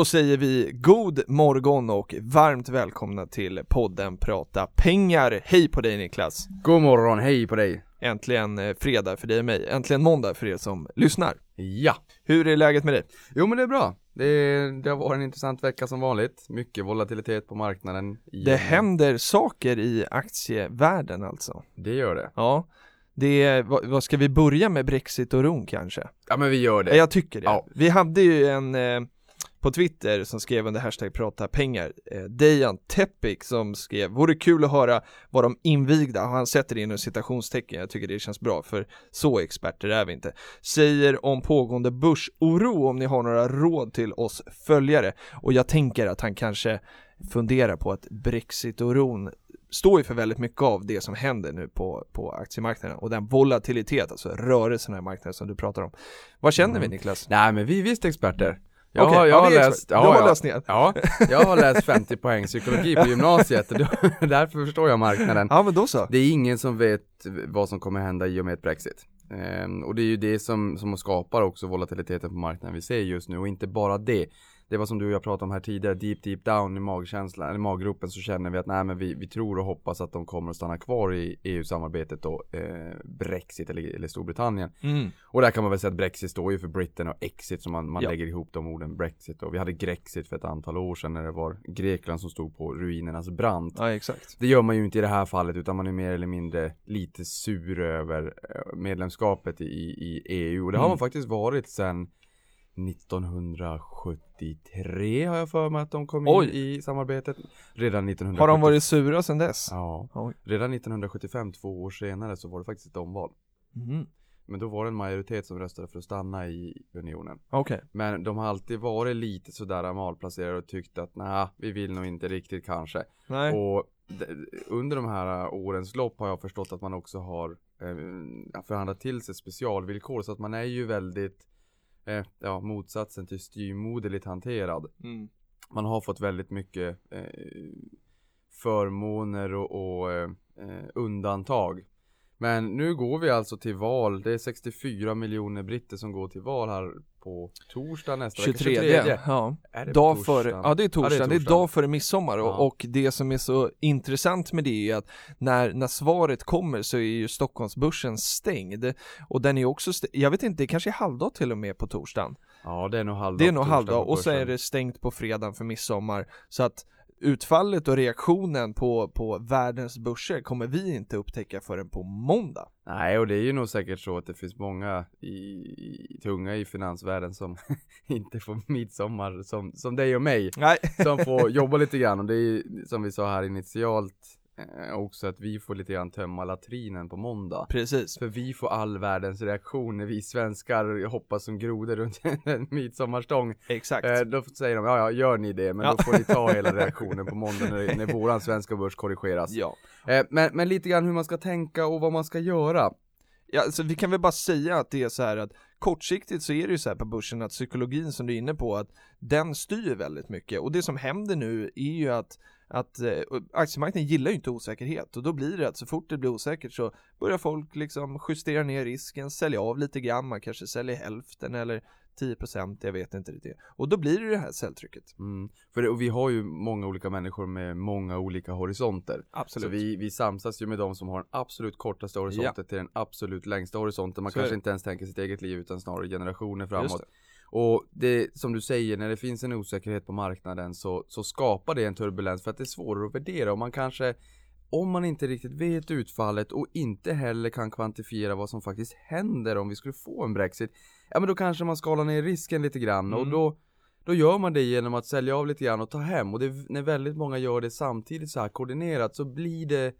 Då säger vi god morgon och varmt välkomna till podden Prata pengar. Hej på dig Niklas! God morgon, hej på dig! Äntligen eh, fredag för dig och mig, äntligen måndag för er som lyssnar. Ja! Hur är läget med dig? Jo men det är bra. Det, det har varit en intressant vecka som vanligt. Mycket volatilitet på marknaden. Det händer saker i aktievärlden alltså. Det gör det. Ja. Det vad, ska vi börja med Brexit och Rom kanske? Ja men vi gör det. Jag tycker det. Ja. Vi hade ju en eh, på Twitter som skrev under hashtag prata pengar, eh, Dejan Tepik som skrev, vore kul att höra vad de invigda, och han sätter det inom citationstecken, jag tycker det känns bra för så experter är vi inte, säger om pågående börsoro om ni har några råd till oss följare och jag tänker att han kanske funderar på att Brexit-oron står ju för väldigt mycket av det som händer nu på, på aktiemarknaden och den volatilitet, alltså rörelserna i marknaden som du pratar om. Vad känner vi Mm. Niklas? Nej men vi är visst experter. Jag, Okej, har, jag ja, har läst, har ja, läst ner. ja, jag har läst 50 poäng psykologi på gymnasiet då, därför förstår jag marknaden. Ja men då så. Det är ingen som vet vad som kommer hända i och med ett Brexit. Ehm, och det är ju det som, som skapar också volatiliteten på marknaden vi ser just nu och inte bara det. Det var som du och jag pratade om här tidigare, deep deep down i magkänslan, eller maggropen så känner vi att nej men vi, vi tror och hoppas att de kommer att stanna kvar i EU-samarbetet då, eh, Brexit eller, eller Storbritannien. Mm. Och där kan man väl säga att Brexit står ju för Britain och Exit så man, man Ja. lägger ihop de orden Brexit och vi hade Grexit för ett antal år sedan när det var Grekland som stod på ruinernas brant. Ja exakt. Det gör man ju inte i det här fallet utan man är mer eller mindre lite sur över eh, medlemskapet i, i EU och det har Mm. man faktiskt varit sedan 1973 har jag för mig att de kom Oj. in i samarbetet. Redan 1970. Har de varit sura sedan dess? Ja. Oj. Redan 1975, två år senare, så var det faktiskt ett omval. Mhm. Men då var det en majoritet som röstade för att stanna i unionen. Okej. Men de har alltid varit lite sådär malplacerade och tyckt att nej, vi vill nog inte riktigt kanske. Nej. Och under de här årens lopp har jag förstått att man också har eh, förhandlat till sig specialvillkor så att man är ju väldigt eh, ja, motsatsen till styrmoderligt hanterad. Mm. Man har fått väldigt mycket eh, förmåner och, och eh, eh, undantag. Men nu går vi alltså till val. Det är 64 miljoner britter som går till val här på torsdag nästa 23. vecka. Ja. Är det Dag före, ja det är torsdagen, det är, torsdagen. dag före midsommar och, Ja. och det som är så intressant med det är att när, när svaret kommer så är ju Stockholmsbörsen stängd och den är också stängd, jag vet inte, det kanske är halvdag till och med på torsdagen Ja det är nog halvdag Det är nog torsdag halvdag och så är det stängt på fredagen för midsommar så att utfallet och reaktionen på, på världens börser kommer vi inte upptäcka förrän på måndag Nej och det är ju nog säkert så att det finns många i, i, tunga i finansvärlden som inte får midsommar som, som dig och mig. Nej, Som får jobba lite grann och det är som vi sa här initialt också att vi får lite grann tömma latrinen på måndag. precis För vi får all världens reaktion när vi svenskar hoppas som grodor runt en midsommarstång. Exakt Eh, då säger de, ja ja gör ni det, men Ja. då får ni ta hela reaktionen på måndag när, när våran svenska börs korrigeras. Ja Eh, men, men lite grann hur man ska tänka och vad man ska göra. Ja, alltså vi kan väl bara säga att det är så här att kortsiktigt så är det ju så här på börsen att psykologin som du är inne på att den styr väldigt mycket och det som händer nu är ju att att eh, aktiemarknaden gillar ju inte osäkerhet och då blir det att så fort det blir osäkert så börjar folk liksom justera ner risken, sälja av lite grann, man kanske säljer hälften eller 10% jag vet inte riktigt. Och då blir det det här säljtrycket. Mm. För det, och vi har ju många olika människor med många olika horisonter. Absolut. Så vi, vi samsas ju med de som har den absolut kortaste horisonten till den absolut längsta horisonten. Man Så kanske inte ens tänker sitt eget liv utan snarare generationer framåt. Och det som du säger, när det finns en osäkerhet på marknaden så, så skapar det en turbulens för att det är svårare att värdera. Och man kanske om man inte riktigt vet utfallet och inte heller kan kvantifiera vad som faktiskt händer om vi skulle få en Brexit Ja men då kanske man skalar ner risken lite grann. Och Mm. då Då gör man det genom att sälja av lite grann och ta hem. Och det, när väldigt många gör det samtidigt så här koordinerat så blir det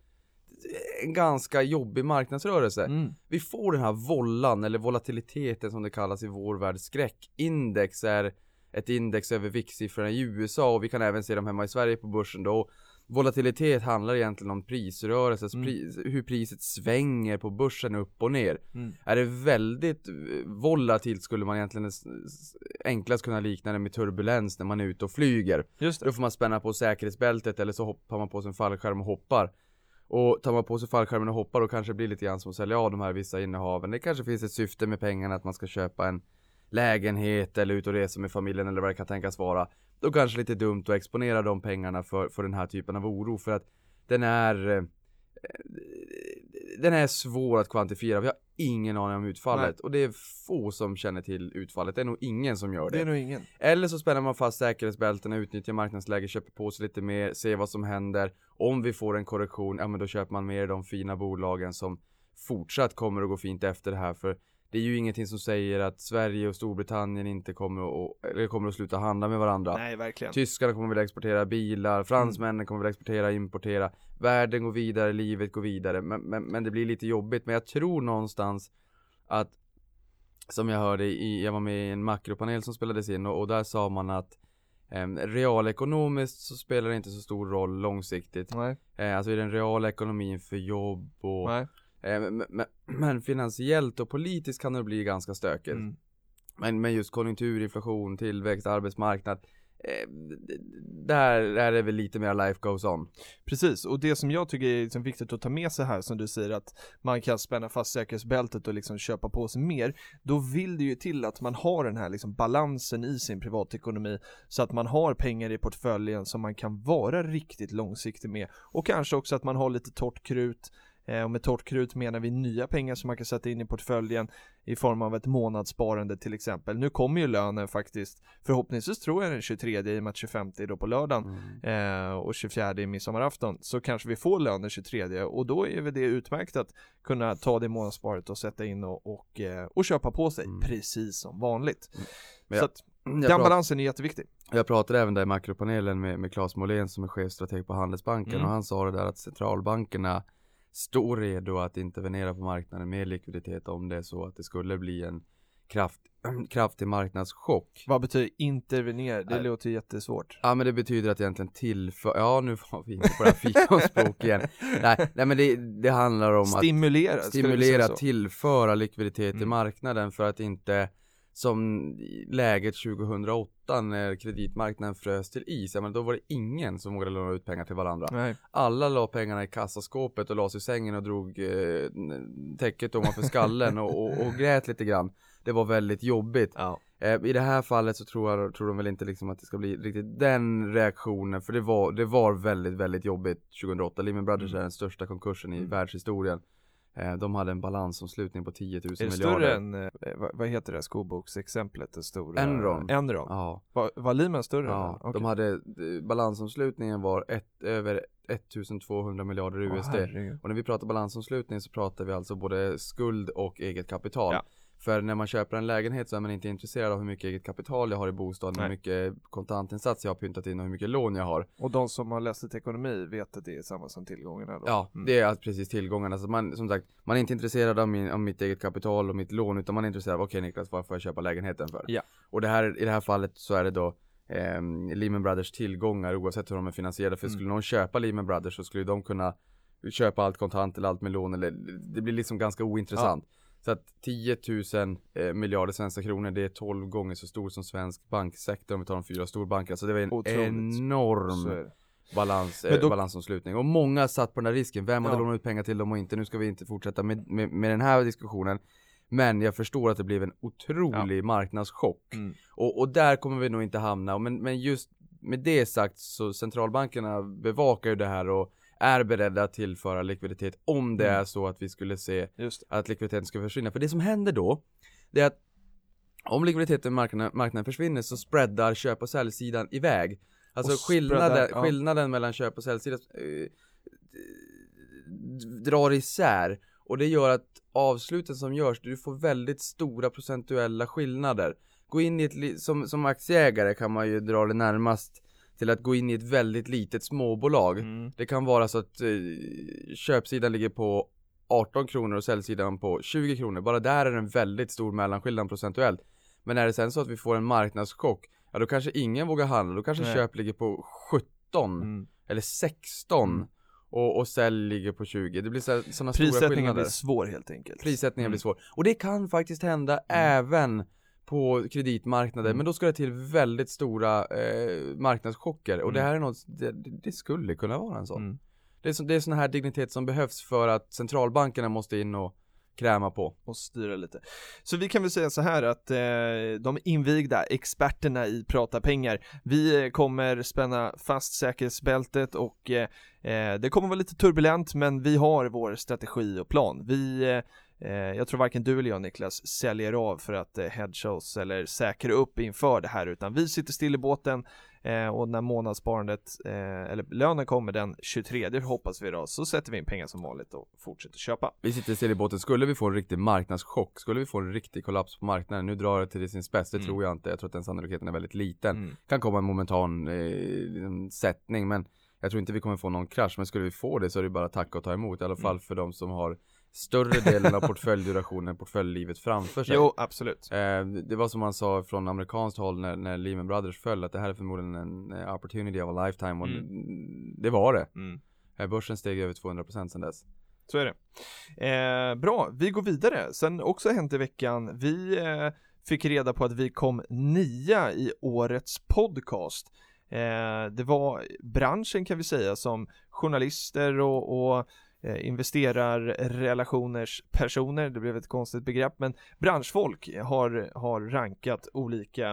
en ganska jobbig marknadsrörelse. Mm. Vi får den här vollan eller volatiliteten som det kallas i vår värld. Skräckindex är ett index över VIX-siffrorna i USA och vi kan även se dem hemma i Sverige på börsen då. Volatilitet handlar egentligen om prisrörelse, Mm. pris, hur priset svänger på börsen upp och ner. Mm. Är det väldigt eh, volatilt skulle man egentligen enklast kunna likna det med turbulens när man är ute och flyger. Just Då det. får man spänna på säkerhetsbältet eller så hoppar man på sin fallskärm och hoppar. Och tar man på sig fallskärmen och hoppar då kanske det blir lite grann som att sälja av de här vissa innehaven. Det kanske finns ett syfte med pengarna att man ska köpa en lägenhet eller ut och resa med familjen eller vad det kan tänkas vara. Då kanske det är lite dumt att exponera de pengarna för, för den här typen av oro för att den är eh, den är svår att kvantifiera, vi har ingen aning om utfallet och det är få som känner till utfallet, det är nog ingen som gör det. Det är nog ingen. Eller så spänner man fast säkerhetsbältena, utnyttjar marknadsläget, köper på sig lite mer, ser vad som händer. Om vi får en korrektion, ja men då köper man mer de fina bolagen som fortsatt kommer att gå fint efter det här. För det är ju ingenting som säger att Sverige och Storbritannien inte kommer att, eller kommer att sluta handla med varandra. Nej, verkligen. Tyskarna kommer vilja exportera bilar, fransmännen kommer vilja exportera, importera. Världen går vidare, livet går vidare. Men, men, men det blir lite jobbigt. Men jag tror någonstans att som jag hörde i, jag var med i en makropanel som spelades in och, och där sa man att eh, realekonomiskt så spelar det inte så stor roll långsiktigt. Nej, Eh, alltså i den reala ekonomin för jobb och nej. Eh, men, finansiellt och politiskt kan det bli ganska stökigt. Mm. Men, men just konjunktur, inflation, tillväxt, arbetsmarknad eh, där är det väl lite mer life goes on. Precis, och det som jag tycker är liksom viktigt att ta med sig här som du säger att man kan spänna fast säkerhetsbältet och liksom köpa på sig mer, då vill det ju till att man har den här liksom balansen i sin privatekonomi så att man har pengar i portföljen som man kan vara riktigt långsiktig med och kanske också att man har lite torrt krut Och med torrt krut menar vi nya pengar som man kan sätta in i portföljen i form av ett månadssparande till exempel. Nu kommer ju lönen faktiskt, förhoppningsvis tror jag den 23 i och med att 25 är då på lördagen eh, och 24 är midsommarafton så kanske vi får lön den 23 och då är väl det utmärkt att kunna ta det månadssparet och sätta in och, och, eh, och köpa på sig Mm. precis som vanligt. Men Så att den balansen är jätteviktig. jag pratade även där i makropanelen med, med Claes Molén som är chefstrateg på Handelsbanken Mm. och han sa det där att centralbankerna står redo att intervenera på marknaden med likviditet om det är så att det skulle bli en kraft, kraftig marknadschock. Vad betyder intervenera? Det Nej. låter jättesvårt. Ja men det betyder att egentligen tillför, ja nu var vi inne på det här fikonspråk igen. Nej, nej men det, det handlar om att Stimulera, vi stimulera, tillföra likviditet i Mm. marknaden för att inte som läget 2008 när kreditmarknaden frös till is, ja men då var det ingen som vågade låna ut pengar till varandra. Nej, Alla la pengarna i kassaskåpet och la sig i sängen och drog eh, täcket ovanför skallen och, och, och grät lite grann. Det var väldigt jobbigt. ja. Eh, I det här fallet så tror, jag, tror de väl inte liksom att det ska bli riktigt den reaktionen för det var, det var väldigt, väldigt jobbigt 2008. Lehman Brothers Mm. är den största konkursen i Mm. världshistorien. Eh, de hade en balansomslutning på 10 000 Är det miljarder. större än, eh, vad, heter det skoboksexemplet, det stora? Enron. Enron. Ja, Var, var Lehman större? ja. Okej. de hade, eh, balansomslutningen var ett, över 1200 miljarder Åh, USD. herregud. och när vi pratar balansomslutning så pratar vi alltså både skuld och eget kapital. Ja. För när man köper en lägenhet så är man inte intresserad av hur mycket eget kapital jag har i bostaden, hur mycket kontantinsats jag har pyntat in och hur mycket lån jag har. Och de som har läst ekonomi vet att det är samma som tillgångarna då? Ja, Mm. det är alltså precis tillgångarna. Så man, som sagt, man är inte intresserad av, min, av mitt eget kapital och mitt lån utan man är intresserad av, okej Niklas, vad får jag köpa lägenheten för? Ja. Och det här, i det här fallet så är det då eh, Lehman Brothers tillgångar oavsett hur de är finansierade. För Mm. skulle någon köpa Lehman Brothers så skulle de kunna köpa allt kontant eller allt med lån eller det blir liksom ganska ointressant. Så att 10 000 eh, miljarder svenska kronor det är 12 gånger så stor som svensk banksektor om vi tar de fyra storbankerna. Så det var en Otroligt. Enorm balans, eh, då- balansomslutning. Och många satt på den här risken. Vem hade Ja. lånat ut pengar till dem och inte? Nu ska vi inte fortsätta med, med, med den här diskussionen. Men jag förstår att det blev en otrolig marknadschock. Mm. Och, och där kommer vi nog inte hamna. Men, men just med det sagt så centralbankerna bevakar ju det här och är beredda att tillföra likviditet om det Mm. är så att vi skulle se att likviditeten ska försvinna. För det som händer då, det är att om likviditeten i marknaden, marknaden försvinner så spreadar köp och säljsidan iväg. Alltså Och skillnaden, spreadar, ja. skillnaden mellan köp och säljsidan eh, drar isär. Och det gör att avsluten som görs, du får väldigt stora procentuella skillnader. Gå in i ett, som, som aktieägare kan man ju dra det närmast till att gå in i ett väldigt litet småbolag. Mm. Det kan vara så att eh, köpsidan ligger på 18 kronor och säljsidan på 20 kronor. Bara där är det en väldigt stor mellanskillnad procentuellt. Men är det sen så att vi får en marknadschock, Ja då kanske ingen vågar handla, då kanske Nej. köp ligger på 17 Mm. eller 16 Mm. och, och sälj ligger på 20. Det blir sådana stora Prissättningen skillnader. blir svår helt enkelt. Prissättningen Mm. blir svår. Och det kan faktiskt hända även på kreditmarknaden, Mm. men då ska det till väldigt stora eh, marknadschocker och det Mm. här är något, det, det skulle kunna vara en sån. Mm. Det är, så, det är sån här dignitet som behövs för att centralbankerna måste in och kräma på. och styra lite. Så vi kan väl säga så här att eh, de invigda experterna i Prata pengar, vi eh, kommer spänna fast säkerhetsbältet och eh, eh, det kommer vara lite turbulent men vi har vår strategi och plan. Vi eh, jag tror varken du eller jag Niklas säljer av för att eh, hedga oss eller säkra upp inför det här utan vi sitter still i båten eh, och när månadssparandet eh, eller lönen kommer den 23 hoppas vi då så sätter vi in pengar som vanligt och fortsätter köpa. Vi sitter still i båten, skulle vi få en riktig marknadschock, skulle vi få en riktig kollaps på marknaden, nu drar det till sin spets, det Mm. tror jag inte, jag tror att den sannolikheten är väldigt liten. Mm. Kan komma en momentan eh, liksom sättning, men jag tror inte vi kommer få någon krasch, men skulle vi få det så är det bara att tacka och ta emot, i alla fall Mm. för de som har större delen av portföljdurationen, portföljlivet framför sig. Jo, absolut. Eh, det var som man sa från amerikanskt håll när, när Lehman Brothers föll, att det här är förmodligen en eh, opportunity of a lifetime och Mm. det var det. Mm. Eh, Börsen steg över 200% sedan dess. Så är det. Eh, bra, vi går vidare. Sen också hänt i veckan, vi fick reda på att vi kom nia i årets podcast. Det var branschen kan vi säga som journalister och, och investerarrelationers personer, det blev ett konstigt begrepp, men branschfolk har, har rankat olika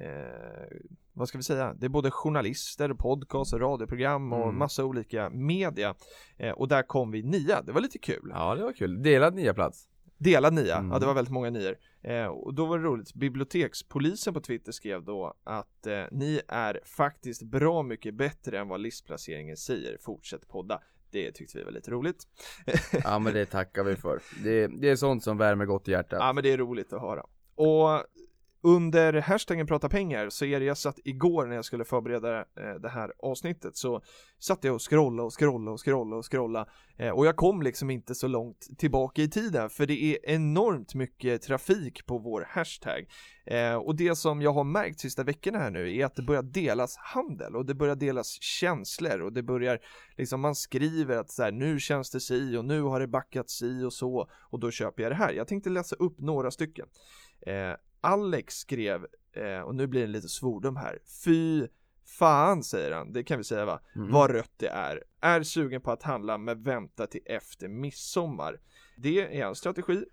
eh, vad ska vi säga, det är både journalister, podcast, radioprogram och Mm. massa olika media eh, och där kom vi nia, det var lite kul. Ja, det var kul. Delad nia plats. Delad nia, Mm. ja det var väldigt många nior. Eh, och då var det roligt, bibliotekspolisen på Twitter skrev då att eh, ni är faktiskt bra mycket bättre än vad listplaceringen säger, fortsätt podda. Det tyckte vi var lite roligt. Ja, men det tackar vi för. Det, det är sånt som värmer gott i hjärtat. Ja men det är roligt att höra. Och under hashtaggen prata pengar så är det jag satt igår när jag skulle förbereda eh, det här avsnittet så satt jag och scrolla och scrolla och scrolla och scrolla eh, och jag kom liksom inte så långt tillbaka i tiden för det är enormt mycket trafik på vår hashtag eh, och det som jag har märkt sista veckorna här nu är att det börjar delas handel och det börjar delas känslor och det börjar liksom man skriver att så här, nu känns det si och nu har det backat si och så och då köper jag det här. Jag tänkte läsa upp några stycken. Alex skrev, eh, och nu blir det lite svordom här, fy fan säger han, det kan vi säga va, Mm. vad rött det är. Är sugen på att handla men vänta till efter midsommar. Det är en strategi.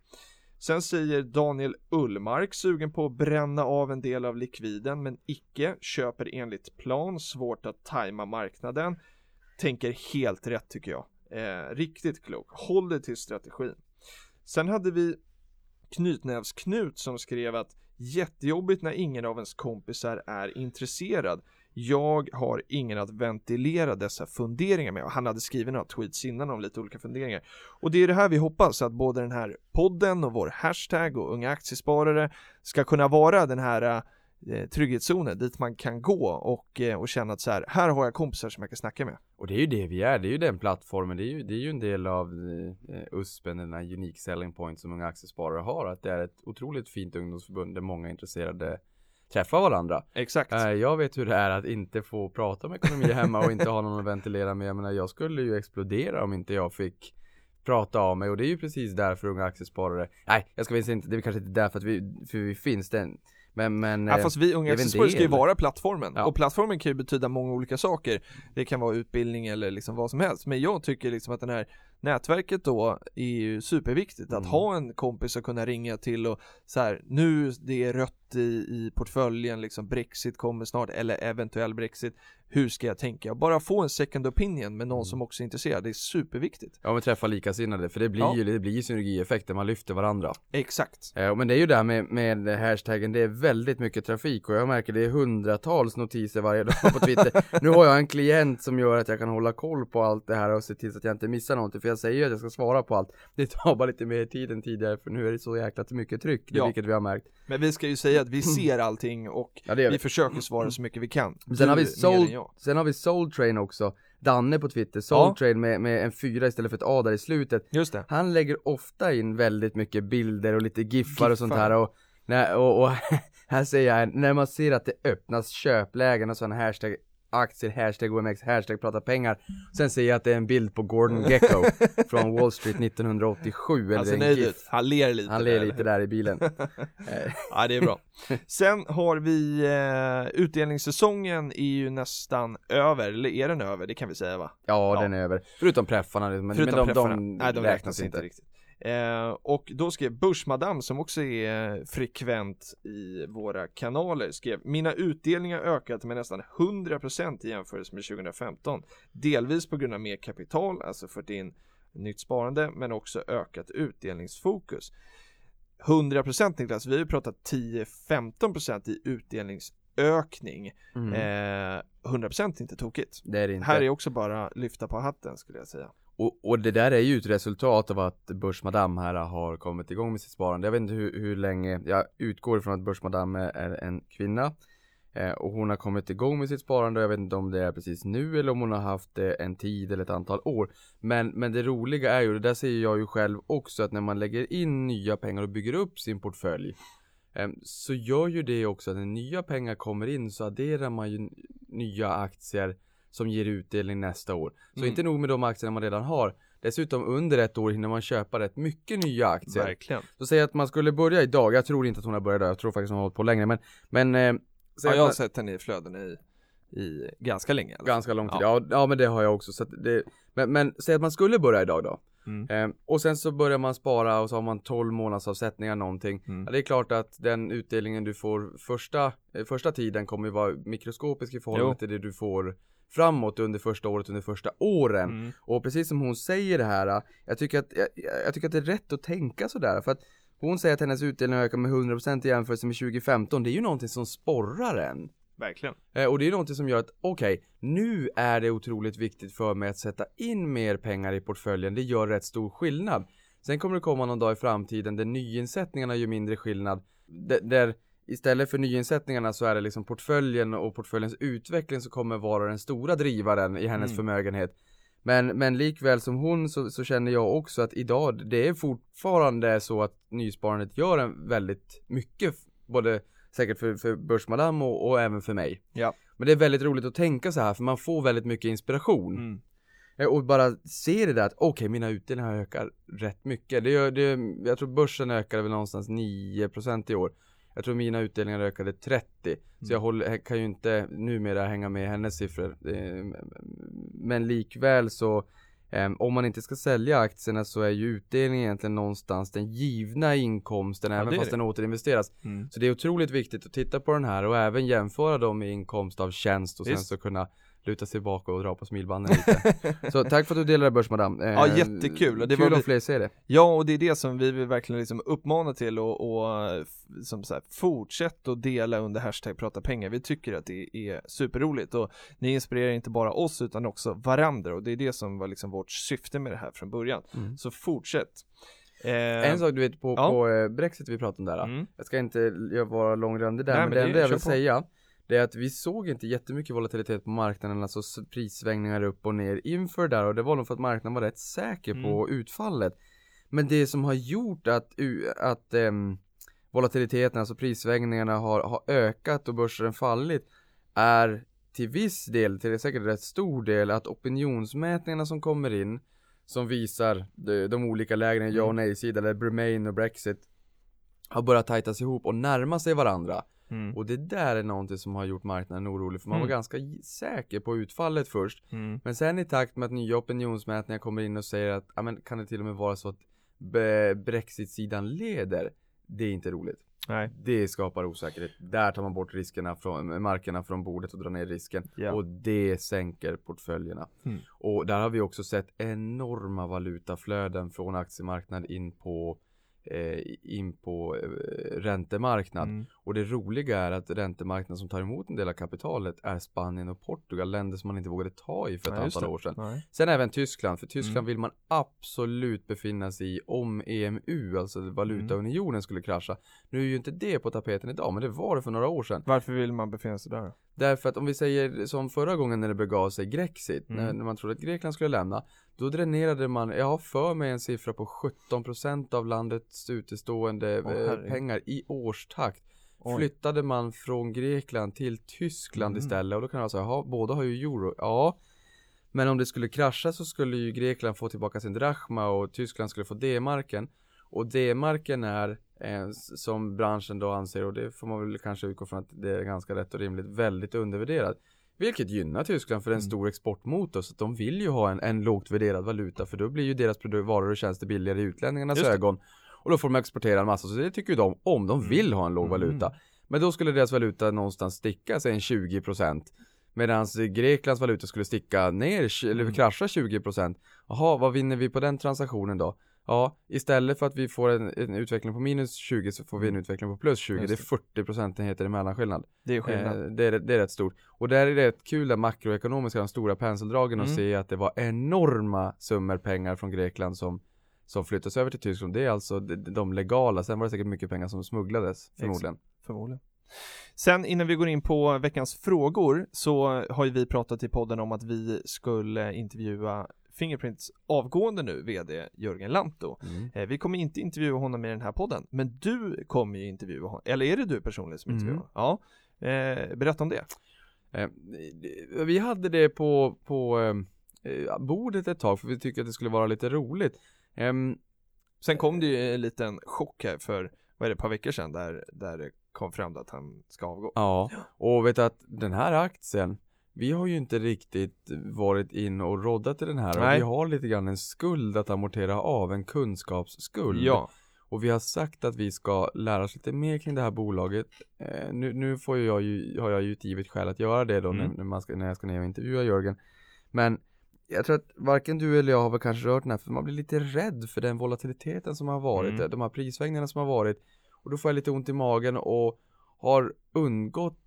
Sen säger Daniel Ullmark sugen på att bränna av en del av likviden men icke, köper enligt plan, svårt att tajma marknaden. Tänker helt rätt tycker jag. Eh, riktigt klok, håller till strategin. Sen hade vi Knytnävsknut som skrev att jättejobbigt när ingen av ens kompisar är intresserad. Jag har ingen att ventilera dessa funderingar med. Han hade skrivit några tweets innan om lite olika funderingar. Och det är det här vi hoppas att både den här podden och vår hashtag och unga aktiesparare ska kunna vara den här äh, eh, trygghetszonen dit man kan gå och, eh, och känna att så här, här har jag kompisar som jag kan snacka med. Och det är ju det vi är, det är ju den plattformen, det är ju, det är ju en del av eh, USPen, den här unique selling point som unga aktiesparare har, att det är ett otroligt fint ungdomsförbund där många intresserade träffar varandra. Exakt. Eh, jag vet hur det är att inte få prata om ekonomi hemma och inte ha någon att ventilera med. Jag menar, jag skulle ju explodera om inte jag fick prata av mig och det är ju precis därför unga aktiesparare, nej jag ska säga inte, det är kanske inte därför att vi, för vi finns den, men men Ja eh, fast vi unga aktiesparare ska ju vara plattformen. Ja. och plattformen kan ju betyda många olika saker. Det kan vara utbildning eller liksom vad som helst. Men jag tycker liksom att den här nätverket då är ju superviktigt att Mm. ha en kompis att kunna ringa till och så här nu det är rött i, i portföljen liksom Brexit kommer snart eller eventuell Brexit hur ska jag tänka? Bara få en second opinion med någon Mm. som också är intresserad, det är superviktigt Ja men träffa likasinnade, för det blir Ja. ju, det blir synergieffekter, man lyfter varandra. Exakt Eh, men det är ju det här med, med hashtaggen, det är väldigt mycket trafik och jag märker det är hundratals notiser varje dag på Twitter. nu har jag en klient som gör att jag kan hålla koll på allt det här och se till så att jag inte missar någonting, för jag säger ju att jag ska svara på allt. Det tar bara lite mer tid än tidigare, för nu är det så jäkla mycket tryck, Ja. vilket vi har märkt. Men vi ska ju säga att vi ser allting och Ja, vi vi. försöker svara så mycket vi kan Sen har vi Soul, sen har vi Soul Train också, Danne på Twitter, Soul Ja. Train med, med en fyra istället för ett A där i slutet. Just det Han lägger ofta in väldigt mycket bilder och lite giffar och sånt här och, nej, och, och Här säger jag, när man ser att det öppnas köplägen och sådana hashtag aktier, hashtag OMX, hashtag prata pengar. Sen ser jag att det är en bild på Gordon Gecko från Wall Street 1987. Han ser en GIF. han ler lite Han ler där. lite där i bilen. Ja det är bra. Sen har vi eh, utdelningssäsongen är ju nästan över, eller är den över? Det kan vi säga va? Ja, Ja. den är över. Förutom preffarna, men, Förutom men de, preffarna. de, Nej, de räknas inte. riktigt. Eh, och då skrev Börsmadam som också är frekvent i våra kanaler skrev Mina utdelningar ökat med nästan 100% i jämförelse med 2015 Delvis på grund av mer kapital, alltså fått in nytt sparande men också ökat utdelningsfokus. 100% Niklas, vi har ju pratat 10-15% i utdelningsökning. Mm. eh, 100% inte tokigt. Det är det inte. Här är också bara lyfta på hatten skulle jag säga och, och det där är ju ett resultat av att Börsmadam här har kommit igång med sitt sparande. Jag vet inte hur, hur länge, jag utgår ifrån att Börsmadam är, en kvinna. Eh, och hon har kommit igång med sitt sparande. Jag vet inte om det är precis nu eller om hon har haft det en tid eller ett antal år. Men, men det roliga är ju, det där säger jag ju själv också, att när man lägger in nya pengar och bygger upp sin portfölj. Eh, så gör ju det också att när nya pengar kommer in så adderar man ju nya aktier som ger utdelning nästa år. Så Mm. inte nog med de aktierna man redan har. Dessutom under ett år hinner man köpa rätt mycket nya aktier. Verkligen Så säg att man skulle börja idag, jag tror inte att hon har börjat idag, jag tror faktiskt hon har hållit på längre men, men eh, Ja, jag har man- sett henne i flödena i, i ganska länge fall. Ganska lång tid, ja. Ja, men det har jag också så det, men, men säg att man skulle börja idag då Mm. eh, Och sen så börjar man spara och så har man 12 månaders avsättningar någonting Mm. ja, Det är klart att den utdelningen du får första, eh, första tiden kommer ju vara mikroskopisk i förhållande Jo. till det du får framåt under första året, under första åren Mm. Och precis som hon säger det här, jag tycker att, jag, jag tycker att det är rätt att tänka sådär för att hon säger att hennes utdelning ökar med 100% i jämförelse med 2015, det är ju någonting som sporrar en. Verkligen Eh, och det är någonting som gör att, okej, nu är det otroligt viktigt för mig att sätta in mer pengar i portföljen, det gör rätt stor skillnad. Sen kommer det komma någon dag i framtiden där nyinsättningarna gör mindre skillnad, där, där istället för nyinsättningarna så är det liksom portföljen och portföljens utveckling som kommer vara den stora drivaren i hennes Mm. förmögenhet. Men, men likväl som hon så, så känner jag också att idag, det är fortfarande så att nysparandet gör en väldigt mycket, både säkert för, för Börsmadam och, och även för mig. Ja Men det är väldigt roligt att tänka så här för man får väldigt mycket inspiration. mm. Eh, Och bara se det där att okej mina utdelningar ökar rätt mycket. Det gör, det, jag tror börsen ökade väl någonstans 9% i år. Jag tror mina utdelningar ökade 30. Så jag håller, kan ju inte numera hänga med hennes siffror. Eh, Men likväl så eh, om man inte ska sälja aktierna så är ju utdelningen egentligen någonstans den givna inkomsten Ja, även fast det. den återinvesteras. Mm. Så det är otroligt viktigt att titta på den här och även jämföra dem med inkomst av tjänst och sen Visst. så kunna luta sig bak och dra på smilbanden lite. så tack för att du delade börsmadam. Eh, Ja, jättekul. Det kul var om fler ser det. Ja och det är det som vi vill verkligen liksom uppmana till och, och som så här, fortsätt att dela under hashtag prata pengar. Vi tycker att det är superroligt och ni inspirerar inte bara oss utan också varandra och det är det som var liksom vårt syfte med det här från början. Mm. Så fortsätt. Eh, En sak du vet på, ja. på eh, Brexit vi pratade om där. Mm. Jag ska inte vara långrandig där Nej, men, men det det- enda jag vill på. säga det är att vi såg inte jättemycket volatilitet på marknaden, alltså prissvängningar upp och ner inför där och det var nog för att marknaden var rätt säker på Mm. utfallet. Men det som har gjort att, att ehm, volatiliteten, alltså prissvängningarna har, har ökat och börsen fallit är till viss del, till säkert rätt stor del, att opinionsmätningarna som kommer in som visar de, de olika lägren, ja och nej-sida eller Remain och Brexit har börjat tajtas ihop och närma sig varandra. Mm. Och det där är någonting som har gjort marknaden orolig för man var Mm. ganska j- säker på utfallet först. Mm. Men sen i takt med att nya opinionsmätningar kommer in och säger att, ja men kan det till och med vara så att Brexit-sidan leder? Det är inte roligt. Nej. Det skapar osäkerhet. Där tar man bort riskerna från, markerna från bordet och drar ner risken. Ja. Och det sänker portföljerna. Mm. Och där har vi också sett enorma valutaflöden från aktiemarknaden in på in på eh, räntemarknad. Mm. Och det roliga är att räntemarknaden som tar emot en del av kapitalet är Spanien och Portugal, länder som man inte vågade ta i för ett just antal år sedan. Nej. Sen även Tyskland, för Tyskland Mm. vill man absolut befinna sig i om EMU, alltså Mm. valutaunionen skulle krascha. Nu är ju inte det på tapeten idag, men det var det för några år sedan. Varför vill man befinna sig där? Därför att om vi säger som förra gången när det begav sig Grexit, Mm. när, när man trodde att Grekland skulle lämna, då dränerade man, jag har för mig en siffra på 17% av landets utestående herregud. pengar i årstakt. Oj. flyttade man från Grekland till Tyskland Mm. istället och då kan man säga, jaha, båda har ju euro, ja men om det skulle krascha så skulle ju Grekland få tillbaka sin drachma och Tyskland skulle få D-marken och D-marken är eh, som branschen då anser och det får man väl kanske utgå från att det är ganska rätt och rimligt väldigt undervärderad vilket gynnar Tyskland för det är en Mm. stor exportmotor så de vill ju ha en, en lågt värderad valuta för då blir ju deras produ- varor och tjänster billigare i utlänningarnas ögon och då får de exportera en massa så det tycker ju de om de Mm. vill ha en låg Mm. valuta men då skulle deras valuta någonstans sticka sig en 20% Medan Greklands valuta skulle sticka ner, eller Mm. krascha 20% Jaha, vad vinner vi på den transaktionen då? Ja, istället för att vi får en, en utveckling på minus 20 så får vi en utveckling på plus 20 Just Det det. är 40 procentenheter i mellanskillnad Det är skillnad. eh, det, är, det är rätt stort Och där är det rätt kul det makroekonomiska, de stora penseldragen och Mm. se att det var enorma summor pengar från Grekland som som flyttas över till Tyskland, det är alltså de, legala, sen var det säkert mycket pengar som smugglades förmodligen Förmodligen. Sen innan vi går in på veckans frågor så har ju vi pratat i podden om att vi skulle intervjua Fingerprints avgående nu, VD Jörgen Lantto. mm. Eh, Vi kommer inte intervjua honom i den här podden, men du kommer ju intervjua honom. Eller är det du personligen som Mm. intervjuar honom? Ja. Eh, berätta om det. Eh, vi hade det på, på eh, bordet ett tag för vi tyckte att det skulle vara lite roligt. Ehm, Sen kom det ju en liten chock här för, vad är det, ett par veckor sedan där, där det kom fram att han ska avgå. ja, och vet att den här aktien vi har ju inte riktigt varit in och roddat i den här Nej. och vi har lite grann en skuld att amortera av, en kunskapsskuld. Ja, Och vi har sagt att vi ska lära oss lite mer kring det här bolaget. Eh, nu, nu får jag ju, har jag ju ett givet skäl att göra det då Mm. när, när, ska, när jag ska ner och intervjua Jörgen. Men jag tror att varken du eller jag har väl kanske rört den här för man blir lite rädd för den volatiliteten som har varit, Mm. de här prissvängningarna som har varit. Och då får jag lite ont i magen och har undgått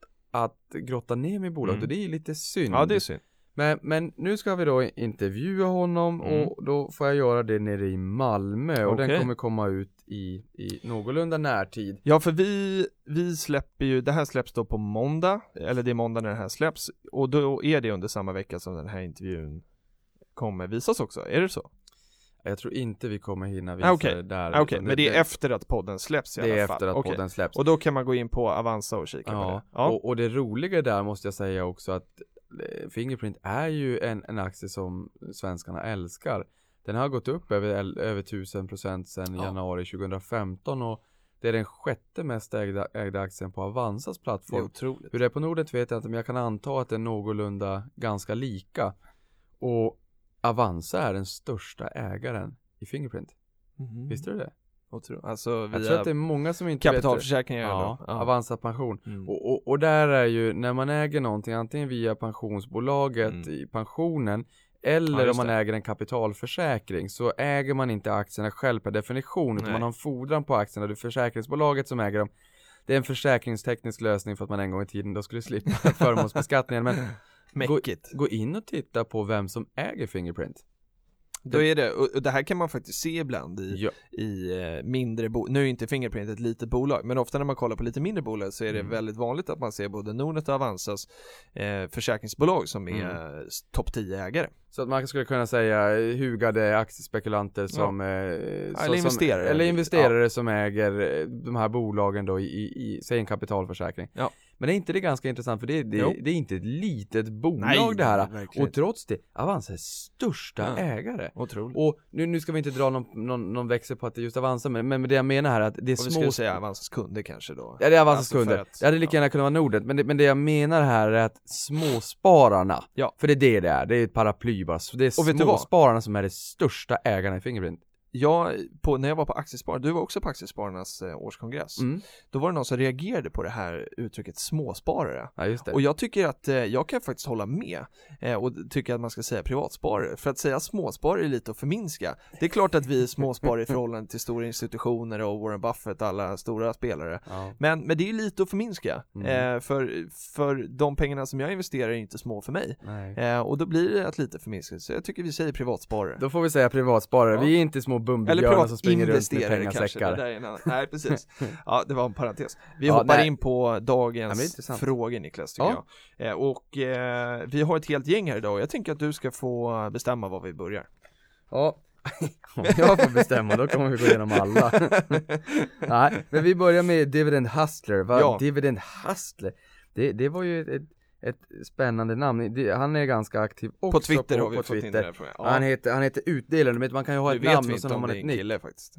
att grotta ner mig i bolaget Mm. och det är lite synd. ja det är synd. Men, men nu ska vi då intervjua honom Mm. och då får jag göra det nere i Malmö och Okej. den kommer komma ut i, i någorlunda närtid. Ja, för vi, vi släpper ju, det här släpps då på måndag, eller det är måndag när det här släpps, och då är det under samma vecka som den här intervjun kommer visas också, är det så? Jag tror inte vi kommer hinna visa Ah, okej. det där. Ah, Okej, utan men det är efter att podden släpps i det alla är fall? efter att Okej. podden släpps. Och då kan man gå in på Avanza och kika på ja, det? Ja, Och, och det roliga där måste jag säga också att eh, Fingerprint är ju en, en aktie som svenskarna älskar. Den har gått upp över, över 1000% sedan Ja. januari 2015 och det är den sjätte mest ägda, ägda aktien på Avanzas det är plattform. otroligt. Hur det är på Nordnet vet jag inte, men jag kan anta att det är någorlunda ganska lika. Och Avanza är den största ägaren i Fingerprint. Mhm. Visste du det? Otro... Alltså Jag tror via att det är många som inte vet det. kapitalförsäkringar Ja, då? Avanza pension. Mm. Och, och, och där är ju, när man äger någonting, antingen via pensionsbolaget Mm. i pensionen, Ja, eller om just man det. äger en kapitalförsäkring, så äger man inte aktierna själv per definition, utan Nej. man har en fordran på aktierna, det är försäkringsbolaget som äger dem. Det är en försäkringsteknisk lösning för att man en gång i tiden då skulle slippa förmånsbeskattningen, men Mäckigt. gå in och titta på vem som äger Fingerprint. Då är det, och det här kan man faktiskt se ibland i, Ja. i eh, mindre bolag, nu är inte Fingerprint ett litet bolag, men ofta när man kollar på lite mindre bolag så är det Mm. väldigt vanligt att man ser både Nordnet och Avanzas eh, försäkringsbolag som är Mm. topp 10 ägare. Så att man skulle kunna säga eh, hugade aktiespekulanter som, eh, så- eller som investerare. Eller investerare som äger eh, de här bolagen då i, i, i säg en kapitalförsäkring. Ja. Men är inte det ganska intressant för det, det, det är inte ett litet bolag det här. verkligen Och trots det, Avanza är största Ja. ägare. Otroligt. Och nu, nu ska vi inte dra någon, någon, någon växel på att det är just Avanza, men, men det jag menar här är att det är Och vi små skulle säga Avanzas kunder kanske då. Ja det är Avanzas Alltså kunder. att- det hade lika gärna kunnat vara Nordnet, men det, men det jag menar här är att småspararna, Ja. för det är det det är, det är ett paraply bara, så det är småspararna som är de största ägarna i Fingerprint. Jag, på, när jag var på Aktiespararna, du var också på Aktiespararnas eh, årskongress, Mm. då var det någon som reagerade på det här uttrycket småsparare. Ja. Och jag tycker att, eh, jag kan faktiskt hålla med eh, och tycker att man ska säga privatsparare. För att säga småsparare är lite att förminska. Det är klart att vi är småsparare i förhållande till stora institutioner och Warren Buffett, alla stora spelare. ja. Men, men det är lite att förminska. Mm. För, för de pengarna som jag investerar är inte små för mig. Och då blir det att lite förminska. Så jag tycker vi säger privatsparare. Då får vi säga privatsparare, Ja. vi är inte små Eller Bumbibjörnar som springer runt med kanske. Pengasäckar. en annan. Nej, precis. Ja, det var en parentes. Vi Ja, hoppar nej. in på dagens frågor Niklas, tycker Ja. jag. Eh, och eh, vi har ett helt gäng här idag och jag tänker att du ska få bestämma var vi börjar. Ja, Om jag får bestämma då kommer vi gå igenom alla. Nej, men vi börjar med Dividend Hustler. Va? Ja. Dividend Hustler. Det, det var ju ett, ett, ett spännande namn. Det, han är ganska aktiv också På Twitter på, har vi på fått in Twitter. det här frågan. Han heter, han heter utdelare, men man kan ju ha nu ett vet namn vi och sen inte har om man det är ett en kille faktiskt.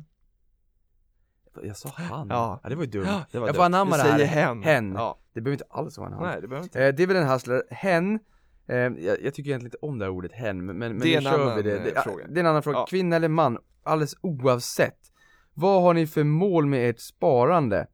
Jag sa han? Ja. det var ju dumt. Ja, det var jag får anamma Vi det här. säger hen. Hen. Ja. Det behöver inte alls vara en han. Nej, det behöver inte. Eh, Dividend Hustler, hen. Eh, jag, jag tycker egentligen inte om det här ordet hen, men, men Det är nu en kör vi det. eh, det, fråga. det är en annan fråga. Ja. Kvinna eller man, alldeles oavsett. Vad har ni för mål med ert sparande?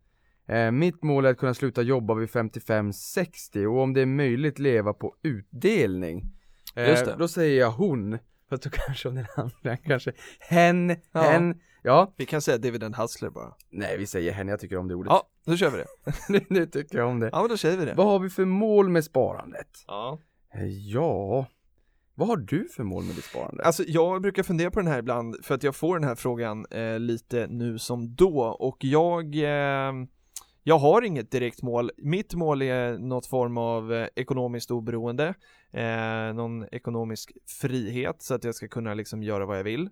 Eh, mitt mål är att kunna sluta jobba vid 55-60 och om det är möjligt leva på utdelning. Eh. Då säger jag hon, för att då kanske om den andra kanske hen, Ja. hen, ja. Vi kan säga dividend hustler bara. Nej vi säger hen, jag tycker om det ordet. Ja, då kör vi det. nu, nu tycker jag om det. Ja, men då säger vi det. Vad har vi för mål med sparandet? Ja. Eh, Ja, vad har du för mål med ditt sparande? Alltså jag brukar fundera på den här ibland för att jag får den här frågan eh, lite nu som då och jag eh, jag har inget direkt mål. Mitt mål är något form av eh, ekonomiskt oberoende, eh, någon ekonomisk frihet så att jag ska kunna liksom göra vad jag vill.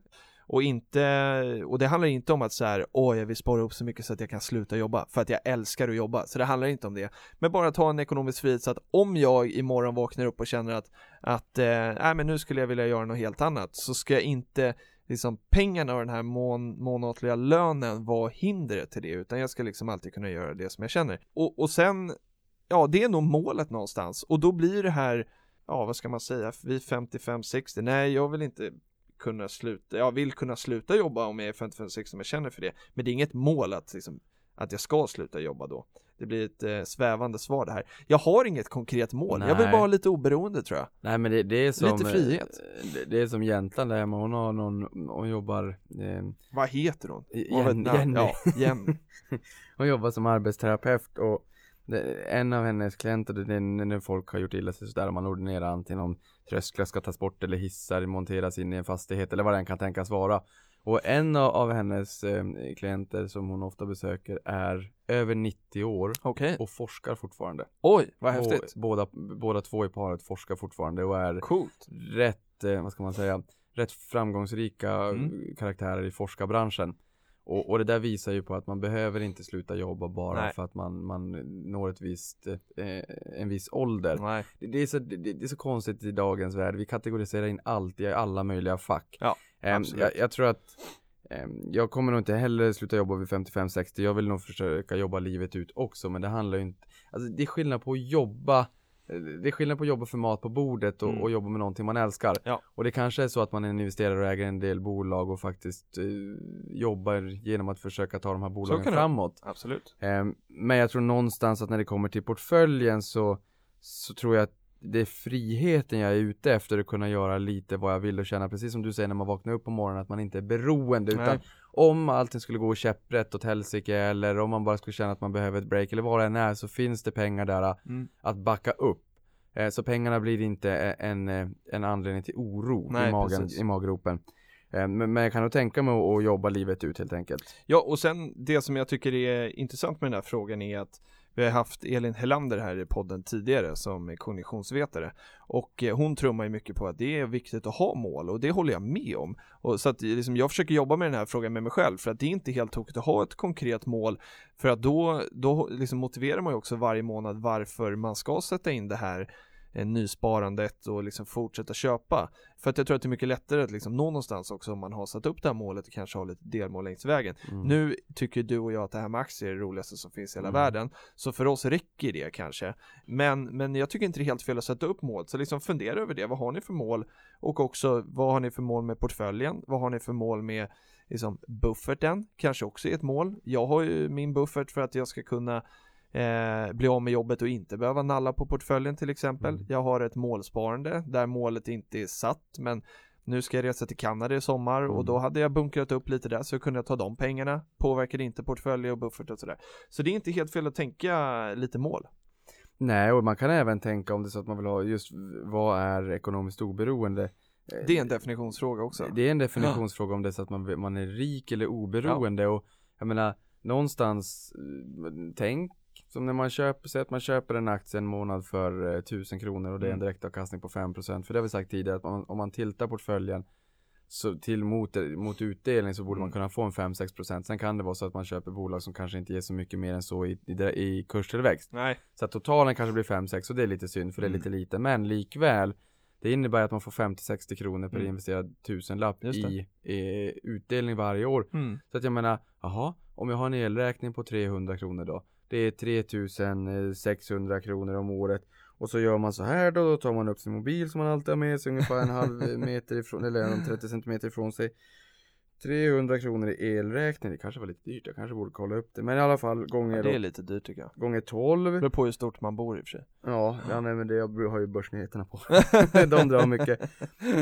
Och inte, och det handlar inte om att så här, åh jag vill spara upp så mycket så att jag kan sluta jobba för att jag älskar att jobba. Så det handlar inte om det. Men bara ta en ekonomisk frihet så att om jag imorgon vaknar upp och känner att att, eh, nej men nu skulle jag vilja göra något helt annat så ska jag inte liksom pengarna och den här mån, månatliga lönen var hindret till det utan jag ska liksom alltid kunna göra det som jag känner. Och, och sen, ja det är nog målet någonstans och då blir det här, ja vad ska man säga, vid 55-60, nej jag vill inte kunna sluta, jag vill kunna sluta jobba om jag är 55-60 om jag känner för det. Men det är inget mål att, liksom, att jag ska sluta jobba då. Det blir ett eh, svävande svar det här. Jag har inget konkret mål, jag vill Nej. bara ha lite oberoende tror jag. Nej men det, det är som Lite frihet. eh, Det, det är som Jämtland där hemma, hon har någon, hon jobbar eh, Vad heter hon? Jen-. Jenny. Ja, Jenny. Hon jobbar som arbetsterapeut och det, en av hennes klienter, det är när folk har gjort illa sig sådär, om man ordinerar antingen om trösklar ska tas bort eller hissar monteras in i en fastighet eller vad den kan tänkas vara. Och en av, hennes eh, klienter som hon ofta besöker är över 90 år Okej. och forskar fortfarande. Oj, vad Och häftigt. båda, båda två i paret forskar fortfarande och är Coolt. rätt, eh, vad ska man säga, rätt framgångsrika Mm. karaktärer i forskarbranschen. Och, och det där visar ju på att man behöver inte sluta jobba bara Nej. för att man, man når ett visst, eh, en viss ålder. Det, det, är så, det, det är så konstigt i dagens värld, vi kategoriserar in allt i alla möjliga fack. Ja, absolut. jag, jag tror att ehm, jag kommer nog inte heller sluta jobba vid 55-60, jag vill nog försöka jobba livet ut också, men det handlar ju inte, alltså det är skillnad på att jobba det är skillnad på att jobba för mat på bordet och, Mm. och jobba med någonting man älskar. Ja. Och det kanske är så att man är en investerare och äger en del bolag och faktiskt eh, jobbar genom att försöka ta de här bolagen kan det framåt. Absolut. Ehm, men jag tror någonstans att när det kommer till portföljen så, så tror jag att det är friheten jag är ute efter att kunna göra lite vad jag vill och känna precis som du säger när man vaknar upp på morgonen att man inte är beroende utan Nej. Om allting skulle gå käpprätt åt helsike eller om man bara skulle känna att man behöver ett break eller vad det än är så finns det pengar där äh, Mm. att backa upp. Eh, Så pengarna blir inte en, en anledning till oro Nej, i, magen, precis. i maggropen. Eh, Men, men jag kan nog tänka mig att, att jobba livet ut helt enkelt. Ja, och sen det som jag tycker är intressant med den här frågan är att vi har haft Elin Helander här i podden tidigare som är kognitionsvetare och eh, hon trummar ju mycket på att det är viktigt att ha mål och det håller jag med om. Och så att eh, liksom, jag försöker jobba med den här frågan med mig själv för att det är inte helt tokigt att ha ett konkret mål för att då, då liksom motiverar man ju också varje månad varför man ska sätta in det här nysparandet och liksom fortsätta köpa. För att jag tror att det är mycket lättare att liksom nå någonstans också om man har satt upp det här målet och kanske har lite delmål längs vägen. Mm. Nu tycker du och jag att det här med aktier är det roligaste som finns i hela Mm. världen. Så för oss räcker det kanske. Men, men jag tycker inte det är helt fel att sätta upp mål. Så liksom fundera över det. Vad har ni för mål? Och också vad har ni för mål med portföljen? Vad har ni för mål med liksom, bufferten? Kanske också är ett mål. Jag har ju min buffert för att jag ska kunna eh, bli av med jobbet och inte behöva nalla på portföljen till exempel. Mm. Jag har ett målsparande där målet inte är satt men nu ska jag resa till Kanada i sommar och Mm. då hade jag bunkrat upp lite där så kunde jag ta de pengarna. Påverkar inte portfölj och buffert och sådär. Så det är inte helt fel att tänka lite mål. Nej, och man kan även tänka om det är så att man vill ha just vad är ekonomiskt oberoende. Eh, Det är en definitionsfråga också. Det är en definitionsfråga om det är så att man, man är rik eller oberoende och jag menar någonstans eh, tänk som när man köper, säg att man köper en aktie en månad för eh, 1000 kronor och det är en Mm. direktavkastning på 5% för det har vi sagt tidigare att om, om man tiltar portföljen så till mot, mot utdelning så borde Mm. man kunna få en 5-6% Sen kan det vara så att man köper bolag som kanske inte ger så mycket mer än så i, i, i kurstillväxt Nej. Så att totalen kanske blir 5-6 och det är lite synd för det är Mm. lite lite Men likväl Det innebär att man får 50-60 kronor per Mm. investerad tusenlapp i, i utdelning varje år Mm. Så att jag menar, jaha, om jag har en elräkning på 300 kronor då Det är 3600 kronor om året. Och så gör man så här då, då tar man upp sin mobil som man alltid har med sig ungefär en halv meter ifrån, eller en 30 centimeter ifrån sig. 300 kronor i elräkning, det kanske var lite dyrt, jag kanske borde kolla upp det. Men i alla fall gånger, Ja, det är lite dyrt tycker jag. gånger Det 12 beror på hur stort man bor i och för sig. Ja, ja nej men det, jag har ju börsnyheterna på. De drar mycket.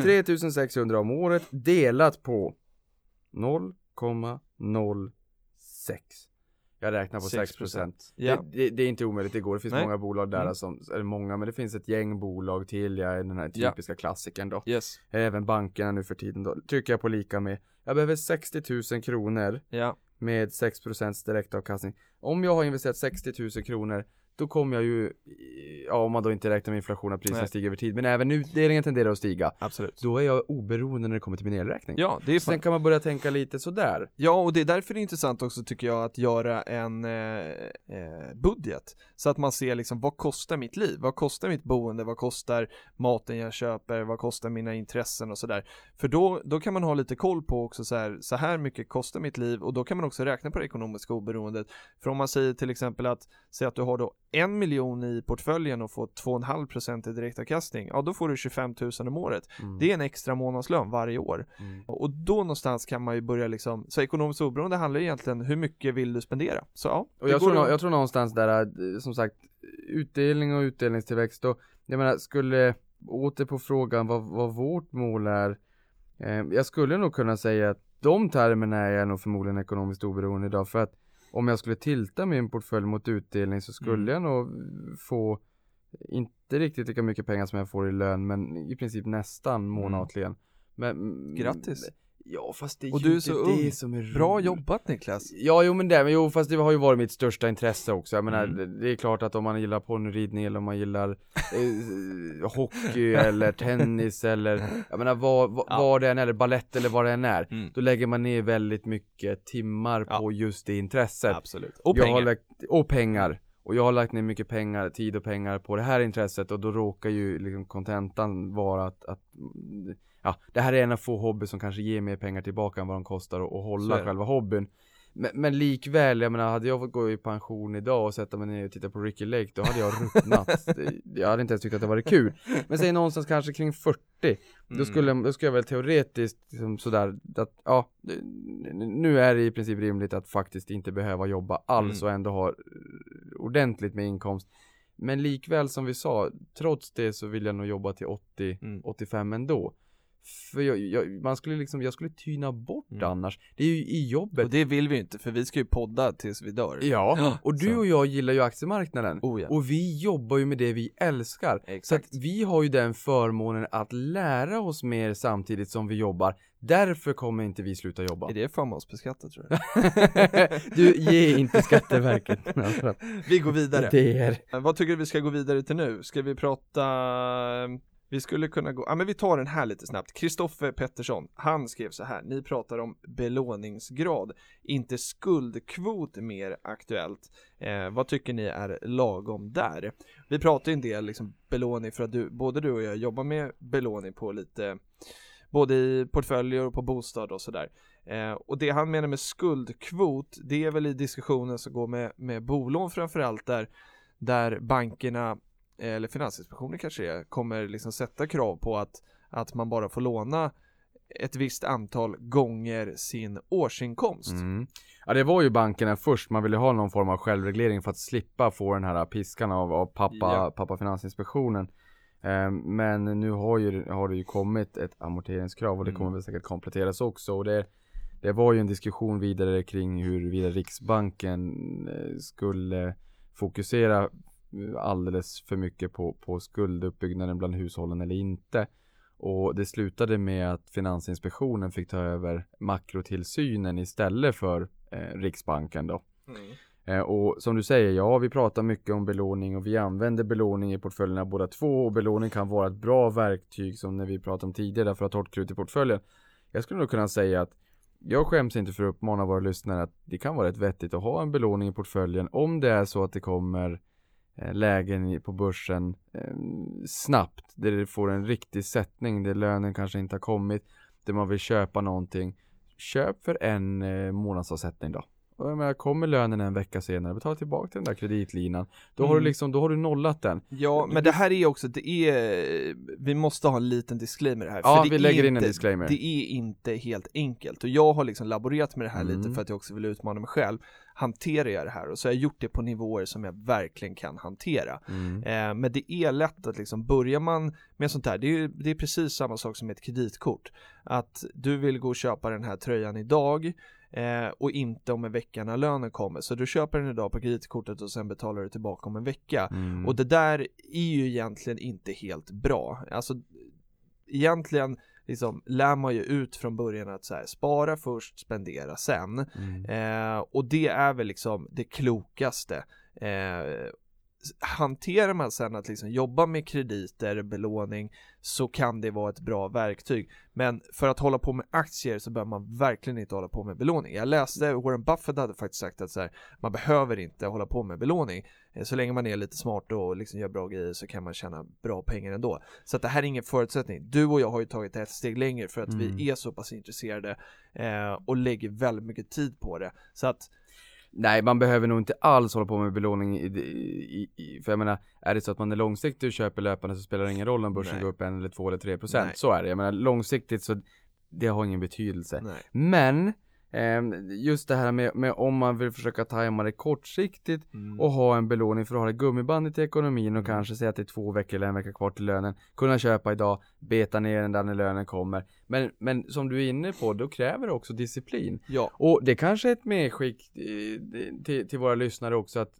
3600 om året delat på 0,06 Jag räknar på 6%, 6%. Ja. det, det, det är inte omöjligt, det går. Det finns Nej. många bolag där Mm. som, eller många, men det finns ett gäng bolag till, jag är den här Ja. typiska klassikern då Yes. Även bankerna nu för tiden då, trycker jag på lika med Jag behöver 60 000 kronor Ja. med 6% direktavkastning Om jag har investerat 60 000 kronor Då kommer jag ju, ja om man då inte räknar med inflation och priserna Nej. stiger över tid Men även utdelningen tenderar att stiga Absolut. Då är jag oberoende när det kommer till min elräkning Ja, det är Sen kan man börja tänka lite sådär Ja, och det är därför det är intressant också tycker jag att göra en eh, eh, budget. Så att man ser liksom, vad kostar mitt liv? Vad kostar mitt boende? Vad kostar maten jag köper? Vad kostar mina intressen och sådär? För då, då kan man ha lite koll på också så här, så här mycket kostar mitt liv och då kan man också räkna på det ekonomiska oberoendet. För om man säger till exempel att, säg att du har då en miljon i portföljen och får 2,5% i direktavkastning, ja då får du 25 000 om året. Det är en extra månadslön varje år. Mm. Och då någonstans kan man ju börja liksom, så ekonomiskt oberoende handlar ju egentligen hur mycket vill du spendera? Så ja, Och jag tror, att- jag tror någonstans där, eh, som sagt, utdelning och utdelningstillväxt och jag menar, skulle, åter på frågan vad, vad vårt mål är, eh, jag skulle nog kunna säga att de termerna är jag nog förmodligen ekonomiskt oberoende idag för att om jag skulle tilta min portfölj mot utdelning så skulle jag nog få inte riktigt lika mycket pengar som jag får i lön men i princip nästan månatligen. Men, Mm. Grattis. Ja fast det är Och ju du är inte så det ung. som är Bra roligt. jobbat Niklas! Ja, jo men det, men jo fast det har ju varit mitt största intresse också. Jag menar, Mm. det, är klart att om man gillar ponnyridning eller om man gillar eh, hockey eller tennis eller jag menar vad, vad, Ja. vad det än är, eller ballett eller vad det än är. Mm. Då lägger man ner väldigt mycket timmar Ja. på just det intresset. Absolut. Och jag pengar! Har lagt, och pengar. Och jag har lagt ner mycket pengar, tid och pengar på det här intresset och då råkar ju liksom kontentan vara att, att ja, det här är en av få hobby som kanske ger mer pengar tillbaka än vad de kostar Så är hålla själva hobbyn. Men, men likväl, jag menar hade jag fått gå i pension idag och sätta mig ner och titta på Ricky Lake då hade jag ruttnat. Jag hade inte ens tyckt att det varit kul. Men säg någonstans kanske kring 40. Då Mm. skulle, då skulle jag väl teoretiskt liksom sådär att ja, nu är det i princip rimligt att faktiskt inte behöva jobba alls Mm. och ändå ha eh, ordentligt med inkomst. Men likväl som vi sa, trots det så vill jag nog jobba till 80, Mm. 85 ändå. För jag, jag, man skulle liksom, jag skulle tyna bort Mm. annars. Det är ju i jobbet. Och det vill vi ju inte för vi ska ju podda tills vi dör Ja, och du så. och jag gillar ju aktiemarknaden. Oh ja. Och vi jobbar ju med det vi älskar. Så Exakt. att vi har ju den förmånen att lära oss mer samtidigt som vi jobbar. Därför kommer inte vi sluta jobba. Är det förmånsbeskattat tror jag? du, ge inte Skatteverket vi går vidare idéer. Men Vad tycker du vi ska gå vidare till nu? Ska vi prata vi skulle kunna gå, ja men vi tar den här lite snabbt. Kristoffer Pettersson, han skrev så här, ni pratar om belåningsgrad, inte skuldkvot mer aktuellt. Eh, vad tycker ni är lagom där? Vi pratar ju en del liksom belåning för att du, både du och jag jobbar med belåning på lite, både i portföljer och på bostad och sådär. Eh, och det han menar med skuldkvot, det är väl i diskussionen som går med, med bolån framförallt där, där bankerna eller Finansinspektionen kanske är, kommer liksom sätta krav på att, att man bara får låna ett visst antal gånger sin årsinkomst. Mm. Ja det var ju bankerna först, man ville ha någon form av självreglering för att slippa få den här piskan av, av pappa, Ja. pappa Finansinspektionen. Eh, men nu har, ju, har det ju kommit ett amorteringskrav och det Mm. kommer väl säkert kompletteras också. Och det, det var ju en diskussion vidare kring huruvida Riksbanken eh, skulle fokusera alldeles för mycket på, på skulduppbyggnaden bland hushållen eller inte. Och det slutade med att Finansinspektionen fick ta över makrotillsynen istället för eh, Riksbanken då. Mm. Eh, och som du säger, ja vi pratar mycket om belåning och vi använder belåning i portföljerna båda två och belåning kan vara ett bra verktyg som när vi pratade om tidigare för att ha torrt krut i portföljen. jag skulle nog kunna säga att jag skäms inte för att uppmana våra lyssnare att det kan vara rätt vettigt att ha en belåning i portföljen om det är så att det kommer Eh, lägen på börsen ehm, snabbt. Där du får en riktig sättning där lönen kanske inte har kommit där man vill köpa någonting. Köp för en eh, månadsavsättning då och jag menar, kommer lönen en vecka senare, betala tillbaka den där kreditlinan. Då har du Mm. liksom, då har du nollat den. Ja, men det här är också, det är, vi måste ha en liten disclaimer här. Ja, vi lägger in en inte, disclaimer. Det är inte helt enkelt och jag har liksom laborerat med det här lite Mm. för att jag också vill utmana mig själv. Hanterar jag det här och så har jag gjort det på nivåer som jag verkligen kan hantera. Mm. Eh, men det är lätt att liksom, börjar man med sånt här, det är, det är precis samma sak som ett kreditkort. Att du vill gå och köpa den här tröjan idag eh, och inte om en vecka när lönen kommer. Så du köper den idag på kreditkortet och sen betalar du tillbaka om en vecka. Mm. Och det där är ju egentligen inte helt bra. Alltså egentligen liksom lär man ju ut från början att så här, spara först, spendera sen. Mm. Eh, och det är väl liksom det klokaste. Eh, hanterar man sen att liksom jobba med krediter, belåning, så kan det vara ett bra verktyg. Men för att hålla på med aktier så behöver man verkligen inte hålla på med belåning. Jag läste, Warren Buffett hade faktiskt sagt att så här, man behöver inte hålla på med belåning. Eh, Så länge man är lite smart och liksom gör bra grejer så kan man tjäna bra pengar ändå. Så att det här är ingen förutsättning. Du och jag har ju tagit ett steg längre för att Mm. vi är så pass intresserade eh, och lägger väldigt mycket tid på det. Så att Nej, man behöver nog inte alls hålla på med belåning i, i, i, för jag menar, är det så att man är långsiktig och köper löpande så spelar det ingen roll om börsen Nej. går upp en eller två eller tre procent. Så är det. Jag menar, långsiktigt så det har ingen betydelse. nej. Men, just det här med, med om man vill försöka tajma det kortsiktigt Mm. och ha en belåning för att ha det gummibandet i ekonomin och Mm. kanske säga att det är två veckor eller en vecka kvar till lönen. Kunna köpa idag, beta ner den där när lönen kommer. Men, men som du är inne på, då kräver det också disciplin. Ja, Och det kanske är ett medskick eh, till, till våra lyssnare också att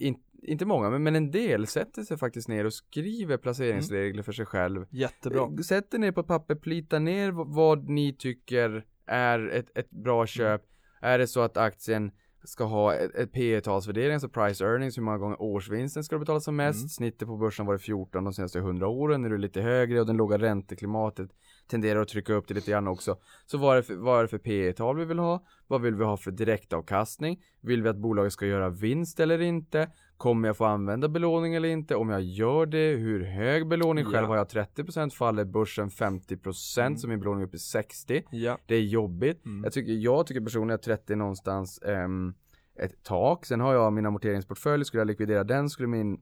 eh, in, inte många, men, men en del sätter sig faktiskt ner och skriver placeringsregler för sig själv. jättebra. Eh, Sätt er ner på papper, plita ner vad ni tycker är ett, ett bra köp. Är det så att aktien ska ha ett, ett P talsvärdering alltså price earnings, hur många gånger årsvinsten ska du betala som mest? Mm. Snittet på börsen var det 14 de senaste 100 åren, nu är det lite högre och den låga ränteklimatet tenderar att trycka upp det lite grann också. Så vad är det för, vad är det för P tal vi vill ha? Vad vill vi ha för direktavkastning? Vill vi att bolaget ska göra vinst eller inte? Kommer jag få använda belåning eller inte? Om jag gör det, hur hög belåning? Själv Ja. har jag 30% faller börsen 50% Mm. så min belåning är uppe i 60 Ja. Det är jobbigt Mm. jag, tycker, jag tycker personligen att 30 är någonstans ehm, ett tak Sen har jag min amorteringsportfölj Skulle jag likvidera den skulle min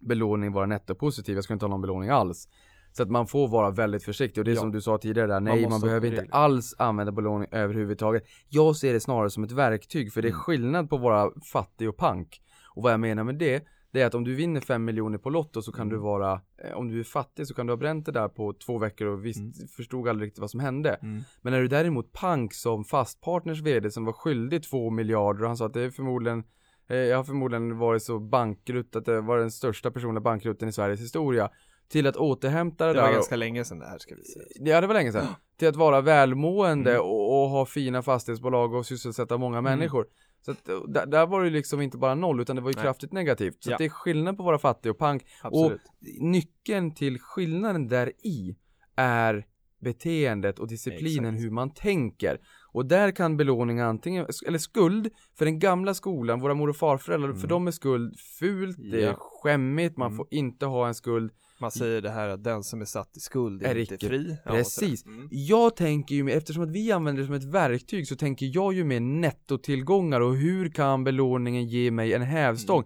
belåning vara nettopositiv Jag skulle inte ha någon belåning alls så att man får vara väldigt försiktig och det är Ja. som du sa tidigare där, nej man, ha behöver inte alls använda belåning överhuvudtaget. Jag ser det snarare som ett verktyg för det är Mm. skillnad på att vara fattig och pank. Och vad jag menar med det, det är att om du vinner 5 miljoner på Lotto så kan Mm. du vara, eh, om du är fattig så kan du ha bränt det där på två veckor och visst, Mm. förstod aldrig riktigt vad som hände. Mm. Men är du däremot pank som fastpartners vd som var skyldig 2 miljarder och han sa att det är förmodligen eh, jag har förmodligen varit så bankrutt att det var den största personliga bankrutten i Sveriges historia. Till att återhämta det, Det där var och- ganska länge sedan det här ska vi säga. Ja det var länge sedan. Till att vara välmående Mm. och, och ha fina fastighetsbolag och sysselsätta många människor. Så att, där, där var det liksom inte bara noll utan det var ju Nej. kraftigt negativt. Så Ja. det är skillnad på att vara fattig och pank. Absolut. Nyckeln till skillnaden där i är beteendet och disciplinen Exakt. hur man tänker. Och där kan belåning antingen, eller skuld, för den gamla skolan, våra mor och farföräldrar, Mm. för dem är skuld fult, det är Ja. skämmigt, man Mm. får inte ha en skuld. Man säger det här att den som är satt i skuld är, Är inte icke- fri. Ja, Precis. Mm. Jag tänker ju, eftersom att vi använder det som ett verktyg så tänker jag ju mer nettotillgångar och hur kan belåningen ge mig en hävstång?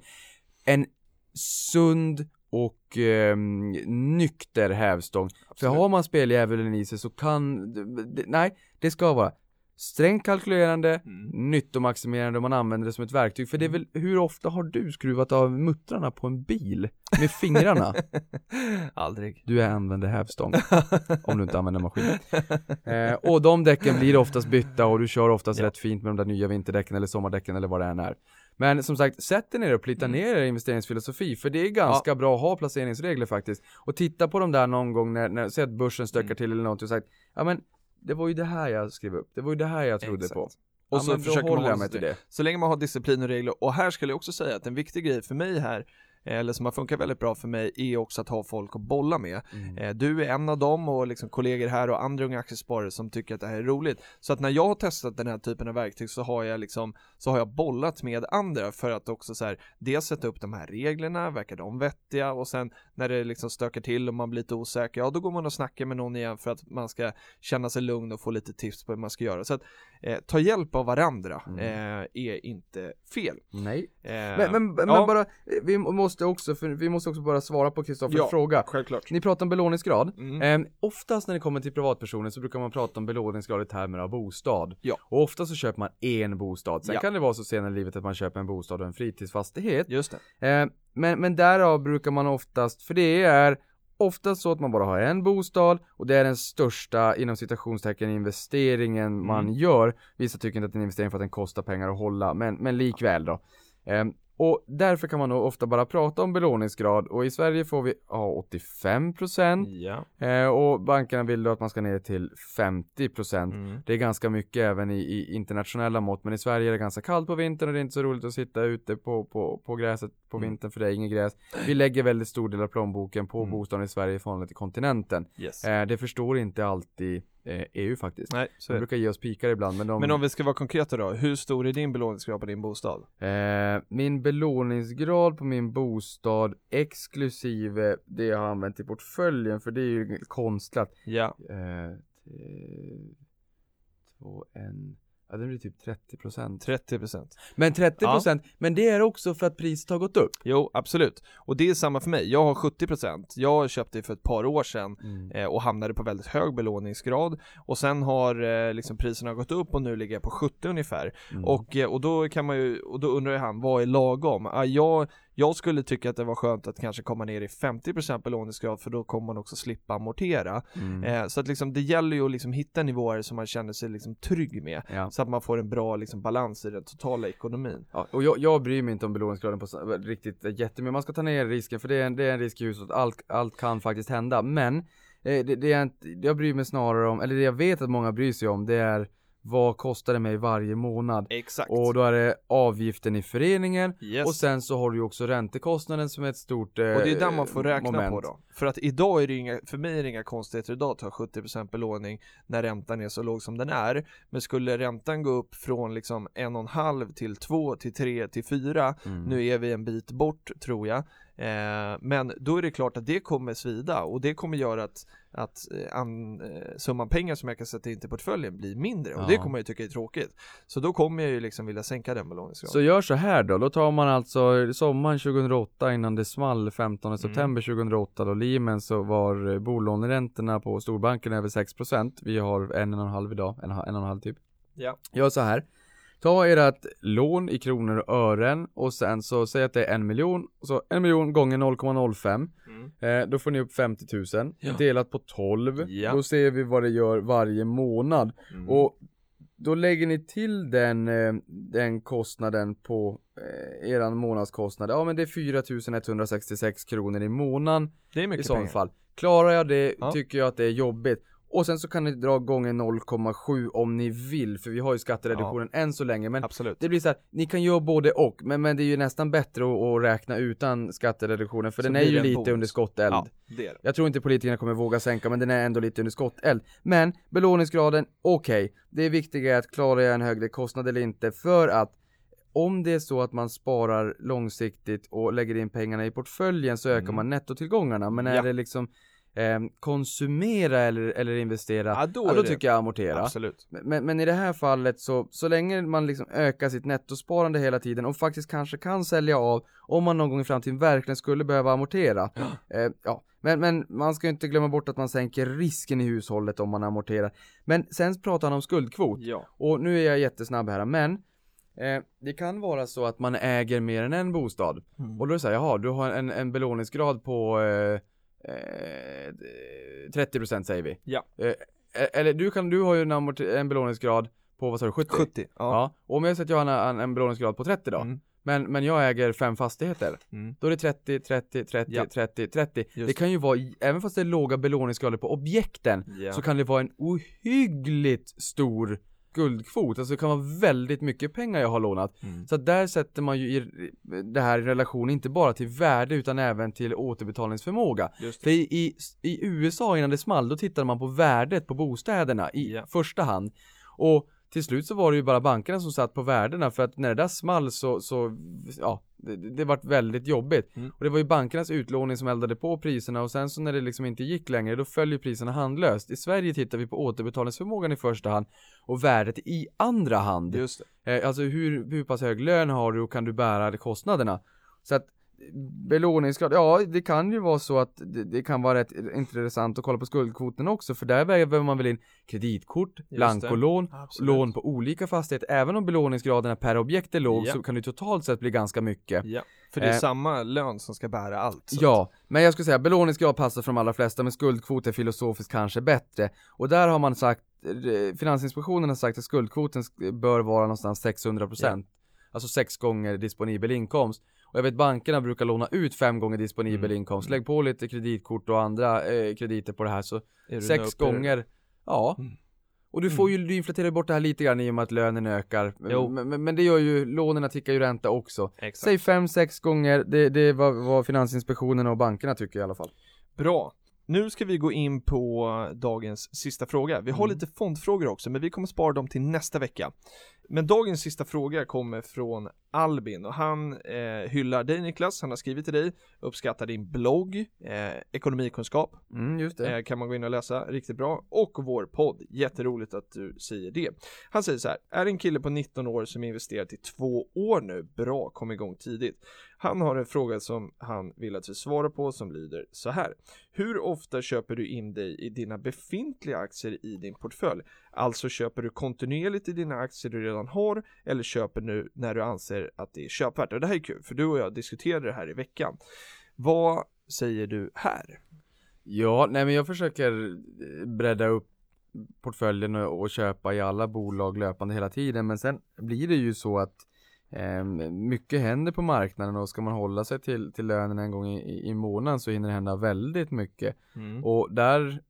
En sund och ehm, nykter hävstång. För Absolut. har man speldjävulen i sig så kan, nej, det ska vara strängt kalkylerande, Mm. nyttomaximerande och man använder det som ett verktyg. För det är väl, hur ofta har du skruvat av muttrarna på en bil med fingrarna? Aldrig. Du använder hävstång, om du inte använder maskin. Eh, och de däcken blir oftast bytta och du kör oftast Ja. rätt fint med de där nya vinterdäcken eller sommardäcken eller vad det än är. Men som sagt, sätt dig ner och plita Mm. ner er investeringsfilosofi, för det är ganska bra att ha placeringsregler faktiskt. Och titta på de där någon gång när, när säg att börsen stökar Mm. till eller något och sagt, ja men det var ju det här jag skrev upp, det var ju det här jag trodde Exakt. på. Och Ja, så försöker man hålla sig till det. Så länge man har disciplin och regler. Och här skulle jag också säga att en viktig grej för mig här eller som har funkat väldigt bra för mig, är också att ha folk att bolla med. Mm. Eh, Du är en av dem och liksom kollegor här och andra unga aktiesparare som tycker att det här är roligt. Så att när jag har testat den här typen av verktyg så har jag liksom, så har jag bollat med andra för att också så här, dels sätta upp de här reglerna, verkar de vettiga och sen när det liksom stökar till och man blir lite osäker, ja då går man och snackar med någon igen för att man ska känna sig lugn och få lite tips på hur man ska göra. Så att eh, ta hjälp av varandra Mm. eh, är inte fel. Nej. Eh, Men, men, men ja. bara, eh, vi måste också, för vi måste också bara svara på Kristoffers Ja. fråga. självklart. Ni pratar om belåningsgrad. Mm. Eh, oftast när det kommer till privatpersoner så brukar man prata om belåningsgrad i termer av bostad. Ja. Och ofta så köper man en bostad. Sen Ja. kan det vara så senare i livet att man köper en bostad och en fritidsfastighet. Just det. Eh, men, men därav brukar man oftast, för det är oftast så att man bara har en bostad och det är den största inom citationstecken investeringen Mm. man gör. Vissa tycker inte att det är en investering för att den kostar pengar att hålla, men, men likväl då. Eh, och därför kan man nog ofta bara prata om belåningsgrad och i Sverige får vi ha 85% Ja. eh, och bankerna vill då att man ska ner till 50%. Mm. Det är ganska mycket även i, i internationella mått, men i Sverige är det ganska kallt på vintern och det är inte så roligt att sitta ute på, på, på gräset på Mm. vintern för det är inget gräs. Vi lägger väldigt stor del av plånboken på Mm. bostaden i Sverige i förhållande till kontinenten. Yes. Eh, det förstår inte alltid EU faktiskt. Nej, så De brukar ge oss pikar ibland, men de... Men om vi ska vara konkreta då, hur stor är din belåningsgrad på din bostad? Eh, min belåningsgrad på min bostad exklusive det jag har använt i portföljen, för det är ju konstlat. Ja. Eh, två, en, ja det blir typ 30% 30% Men 30% men det är också för att priset har gått upp Jo, absolut. Och det är samma för mig. Jag har 70%. Jag köpte det för ett par år sedan eh, och hamnade på väldigt hög belåningsgrad. Och sen har eh, liksom priserna gått upp och nu ligger jag på 70 ungefär. Mm. Och, eh, och då kan man ju, och då undrar ju han, vad är lagom? Ah, jag, jag skulle tycka att det var skönt att kanske komma ner i 50% belåningsgrad för då kommer man också slippa amortera. Mm. Eh, så att liksom det gäller ju att liksom hitta nivåer som man känner sig liksom trygg med. Ja. Så att man får en bra liksom balans i den totala ekonomin. Ja, och jag, jag bryr mig inte om belåningsgraden på så- riktigt jättemycket. Man ska ta ner risken för det är en, det är en risk i huset. Allt, allt kan faktiskt hända. Men eh, det, det är jag bryr mig snarare om, eller det jag vet att många bryr sig om, det är vad kostar det mig varje månad? Exakt. Och då är det avgiften i föreningen yes. och sen så har du ju också räntekostnaden som är ett stort eh, Och det är där man får räkna moment. på då. För att idag är det inga, för mig är det inga konstigheter idag att ta 70% belåning när räntan är så låg som den är. Men skulle räntan gå upp från liksom 1,5 till 2 till 3 till 4, Mm. nu är vi en bit bort tror jag. Eh, men då är det klart att det kommer svida och det kommer göra att, att eh, an, eh, summan pengar som jag kan sätta in till portföljen blir mindre och Ja. det kommer jag ju tycka är tråkigt. Så då kommer jag ju liksom vilja sänka den belåningsgraden. Så gör så här då, då tar man alltså sommaren 2008 innan det small 15 Mm. september 2008 då Lehman så var eh, bolåneräntorna på storbanken över 6% Vi har en och en halv idag, en, och- en och en halv typ Ja. Gör så här Ta ert lån i kronor och ören och sen så säg att det är en miljon så en miljon gånger 0,05 Mm. eh, Då får ni upp 50 000 Ja. Delat på 12 Ja. Då ser vi vad det gör varje månad Mm. och då lägger ni till den, eh, den kostnaden på eh, eran månadskostnad. Ja men det är 4166 kronor i månaden det är i mycket sånt pengar. fall. Klarar jag det Ja. tycker jag att det är jobbigt. Och sen så kan ni dra gånger 0,7 om ni vill, för vi har ju skattereduktionen än så länge. Men Absolut. det blir så här, ni kan göra både och, men, men det är ju nästan bättre att, att räkna utan skattereduktionen, för Så den är ju lite bonus. under skotteld. Ja, det är det. Jag tror inte politikerna kommer våga sänka, men den är ändå lite under skotteld. Men belåningsgraden, okej. Det viktiga är att klarar jag en högre kostnad eller inte, för att om det är så att man sparar långsiktigt och lägger in pengarna i portföljen så ökar Mm. man nettotillgångarna. Men är Ja. det liksom eh, konsumera eller, eller investera, Ja, då ja, då tycker jag amortera. Absolut. Men, men i det här fallet så, så länge man liksom ökar sitt nettosparande hela tiden och faktiskt kanske kan sälja av om man någon gång i framtiden verkligen skulle behöva amortera. Eh, ja. Men, men man ska ju inte glömma bort att man sänker risken i hushållet om man amorterar. Men sen pratar han om skuldkvot. Ja. Och nu är jag jättesnabb här men eh, det kan vara så att man äger mer än en bostad. Mm. Och då är det så här, jaha du har en, en belåningsgrad på eh, 30% säger vi. Ja. Eh, eller du kan, du har ju en, en belåningsgrad på vad sa du, 70? 70. Ja. Ja. Och om jag säger att jag har en, en belåningsgrad på 30 då. Mm. Men, men jag äger fem fastigheter. Mm. Då är det 30, 30, 30, Ja. 30, 30. Just Det kan ju vara, även fast det är låga belåningsgrader på objekten, Ja. så kan det vara en ohyggligt stor skuldkvot, alltså det kan vara väldigt mycket pengar jag har lånat. Mm. Så där sätter man ju i, det här i relation inte bara till värde utan även till återbetalningsförmåga. För i, i, i USA innan det small, då tittade man på värdet på bostäderna i Ja. första hand. Och till slut så var det ju bara bankerna som satt på värdena för att när det där small så, så ja, det, det vart väldigt jobbigt. Mm. Och det var ju bankernas utlåning som eldade på priserna och sen så när det liksom inte gick längre då föll ju priserna handlöst. I Sverige tittar vi på återbetalningsförmågan i första hand och värdet i andra hand. Just det. Eh, alltså hur, hur pass hög lön har du och kan du bära kostnaderna? Så att belåningsgrad, ja det kan ju vara så att det, det kan vara rätt intressant att kolla på skuldkvoten också för där behöver man väl in kreditkort, blankolån, lån på olika fastigheter. Även om belåningsgraderna per objekt är låg Ja. så kan det totalt sett bli ganska mycket. Ja, för det är Eh. samma lön som ska bära allt. Ja, men jag skulle säga belåningsgrad passar för de allra flesta men skuldkvot är filosofiskt kanske bättre. Och där har man sagt, eh, Finansinspektionen har sagt att skuldkvoten sk- bör vara någonstans 600%. Alltså sex gånger disponibel inkomst. Och jag vet bankerna brukar låna ut fem gånger disponibel Mm. inkomst. Lägg på lite kreditkort och andra eh, krediter på det här så sex det? gånger, ja. Mm. Och du får ju, du inflaterar bort det här lite grann i och med att lönen ökar. Men, men, men det gör ju, lånen tickar ju ränta också. Exakt. Säg fem, sex gånger, det, det är vad, vad Finansinspektionen och bankerna tycker i alla fall. Bra. Nu ska vi gå in på dagens sista fråga. Vi har Mm. lite fondfrågor också, men vi kommer spara dem till nästa vecka. Men dagens sista fråga kommer från Albin och han eh, hyllar dig Niklas, han har skrivit till dig, uppskattar din blogg, eh, ekonomikunskap, Mm, just det. eh, kan man gå in och läsa, riktigt bra, och vår podd, jätteroligt att du säger det. Han säger så här, är en kille på 19 år som investerat i två år nu, bra, kom igång tidigt. Han har en fråga som han vill att vi svarar på som lyder så här. Hur ofta köper du in dig i dina befintliga aktier i din portfölj? Alltså köper du kontinuerligt i dina aktier du redan har eller köper nu när du anser att det är köpvärt? Och det här är kul för du och jag diskuterade det här i veckan. Vad säger du här? Ja, nej men jag försöker eh, bredda upp portföljen och, och köpa i alla bolag löpande hela tiden men sen blir det ju så att eh, mycket händer på marknaden och ska man hålla sig till, till lönen en gång i, i- månaden så hinner det hända väldigt mycket Mm. och där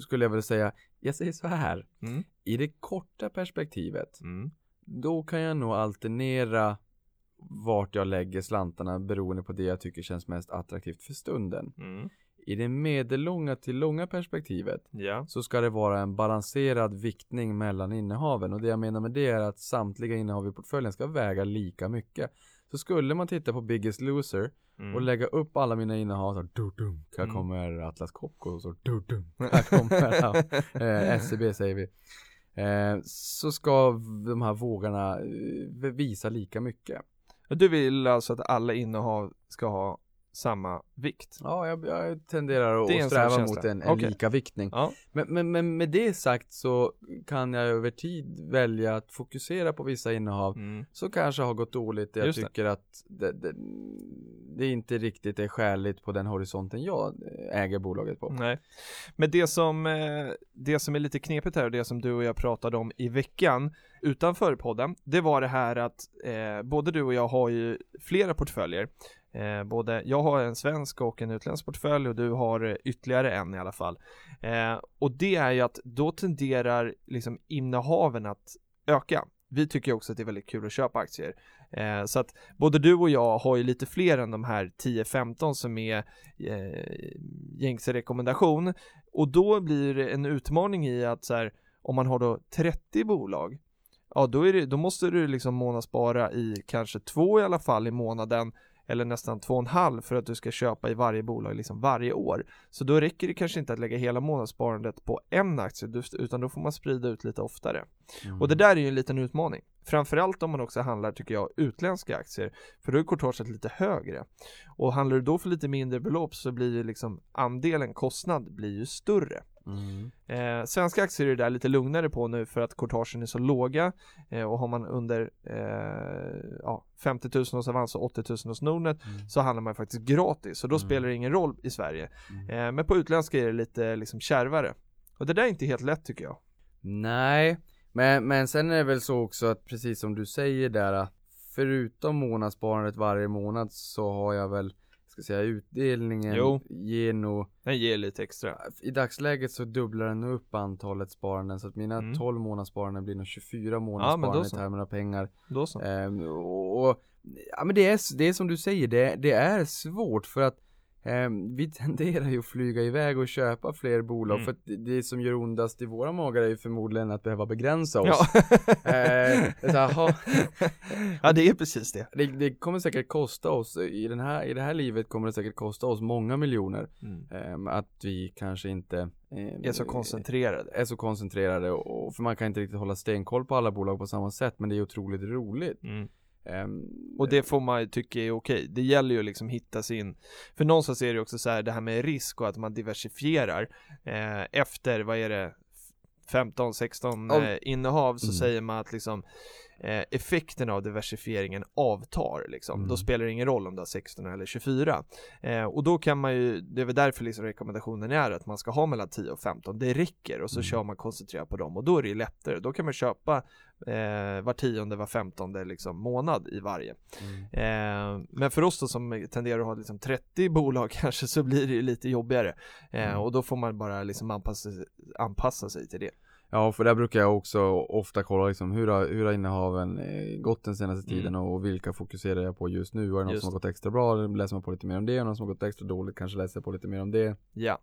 skulle jag väl säga, jag säger så här Mm. i det korta perspektivet Mm. då kan jag nog alternera vart jag lägger slantarna beroende på det jag tycker känns mest attraktivt för stunden. Mm. I det medellånga till långa perspektivet Ja. så ska det vara en balanserad viktning mellan innehaven och det jag menar med det är att samtliga innehav i portföljen ska väga lika mycket. Så skulle man titta på Biggest Loser Mm. och lägga upp alla mina innehav så dudum, här Mm. kommer Atlas Copco så dudum, här kommer eh, SEB säger vi. Eh, så ska de här vågarna eh, visa lika mycket. Du vill alltså att alla innehav ska ha samma vikt? Ja, jag, jag tenderar Det att sträva mot en, en Okej. lika viktning. Ja. Men, men, men med det sagt så kan jag över tid välja att fokusera på vissa innehav Mm. som kanske har gått dåligt. Jag Just det. tycker att det, det, det inte riktigt är skäligt på den horisonten jag äger bolaget på. Nej. Men det som, eh, det som är lite knepigt här och det som du och jag pratade om i veckan utanför podden, det var det här att eh, både du och jag har ju flera portföljer. Eh, både jag har en svensk och en utländsk portfölj och du har eh, ytterligare en i alla fall. Eh, och det är ju att då tenderar liksom innehaven att öka. Vi tycker också att det är väldigt kul att köpa aktier. Eh, så att både du och jag har ju lite fler än de här 10-15 som är eh, gängse rekommendation. Och då blir det en utmaning i att så här, om man har då 30 bolag, ja då, är det, då måste du liksom månadsspara i kanske två i alla fall i månaden eller nästan två och en halv för att du ska köpa i varje bolag liksom varje år. Så då räcker det kanske inte att lägga hela månadssparandet på en aktie utan då får man sprida ut lite oftare. Mm. Och det där är ju en liten utmaning. Framförallt om man också handlar, tycker jag, utländska aktier. För då är courtaget lite högre. Och handlar du då för lite mindre belopp så blir ju liksom andelen kostnad blir ju större. Mm. Eh, svenska aktier är det där lite lugnare på nu för att courtagen är så låga eh, och har man under eh, ja, 50 000 hos Avanza och 80 000 hos Nordnet Mm. så handlar man faktiskt gratis och då Mm. spelar det ingen roll i Sverige. Mm. Eh, men på utländska är det lite liksom kärvare. Och det där är inte helt lätt tycker jag. Nej, men, men sen är det väl så också att precis som du säger där att förutom månadssparandet varje månad så har jag väl ska säga utdelningen Jo. ger nog Den ger lite extra. I dagsläget så dubblar den upp antalet sparanden så att mina Mm. 12 månadssparanden blir nog 24 Ja, men månadssparanden då i termer av pengar. Då så. Ehm, och, och, ja men det är, det är som du säger, det, det är svårt för att ehm, vi tenderar ju att flyga iväg och köpa fler bolag Mm. för att det, som gör ondast i våra magar är ju förmodligen att behöva begränsa oss. Ja. Så här, ja, det är precis det. det, det kommer säkert kosta oss, i, den här, i det här livet kommer det säkert kosta oss många miljoner Mm. ehm, Att vi kanske inte ehm, Är så koncentrerade. är så koncentrerade och, och för man kan inte riktigt hålla stenkoll på alla bolag på samma sätt men det är otroligt roligt. Mm. Ehm, Och det får man ju tycka är okej. Det gäller ju liksom hitta sin, för någonstans är det också så här det här med risk och att man diversifierar eh, efter, vad är det, 15-16 Ja. eh, innehav så Mm. säger man att liksom eh, effekten av diversifieringen avtar liksom. Mm. Då spelar det ingen roll om du har 16 eller 24. Eh, och då kan man ju, det är väl därför liksom rekommendationen är att man ska ha mellan 10 och 15. Det räcker och så Mm. kör man koncentrerat på dem och då är det ju lättare. Då kan man köpa eh, var tionde, var femtonde liksom månad i varje. mm. Eh, men för oss då som tenderar att ha liksom 30 bolag kanske så blir det ju lite jobbigare. Eh, Mm. och då får man bara liksom anpassa, anpassa sig till det. Ja, för där brukar jag också ofta kolla liksom hur har, hur har innehaven eh, gått den senaste Mm. tiden och vilka fokuserar jag på just nu? Är det något Just som har gått extra bra? Läser man på lite mer om det? Och något som har gått extra dåligt kanske läser jag på lite mer om det. Ja,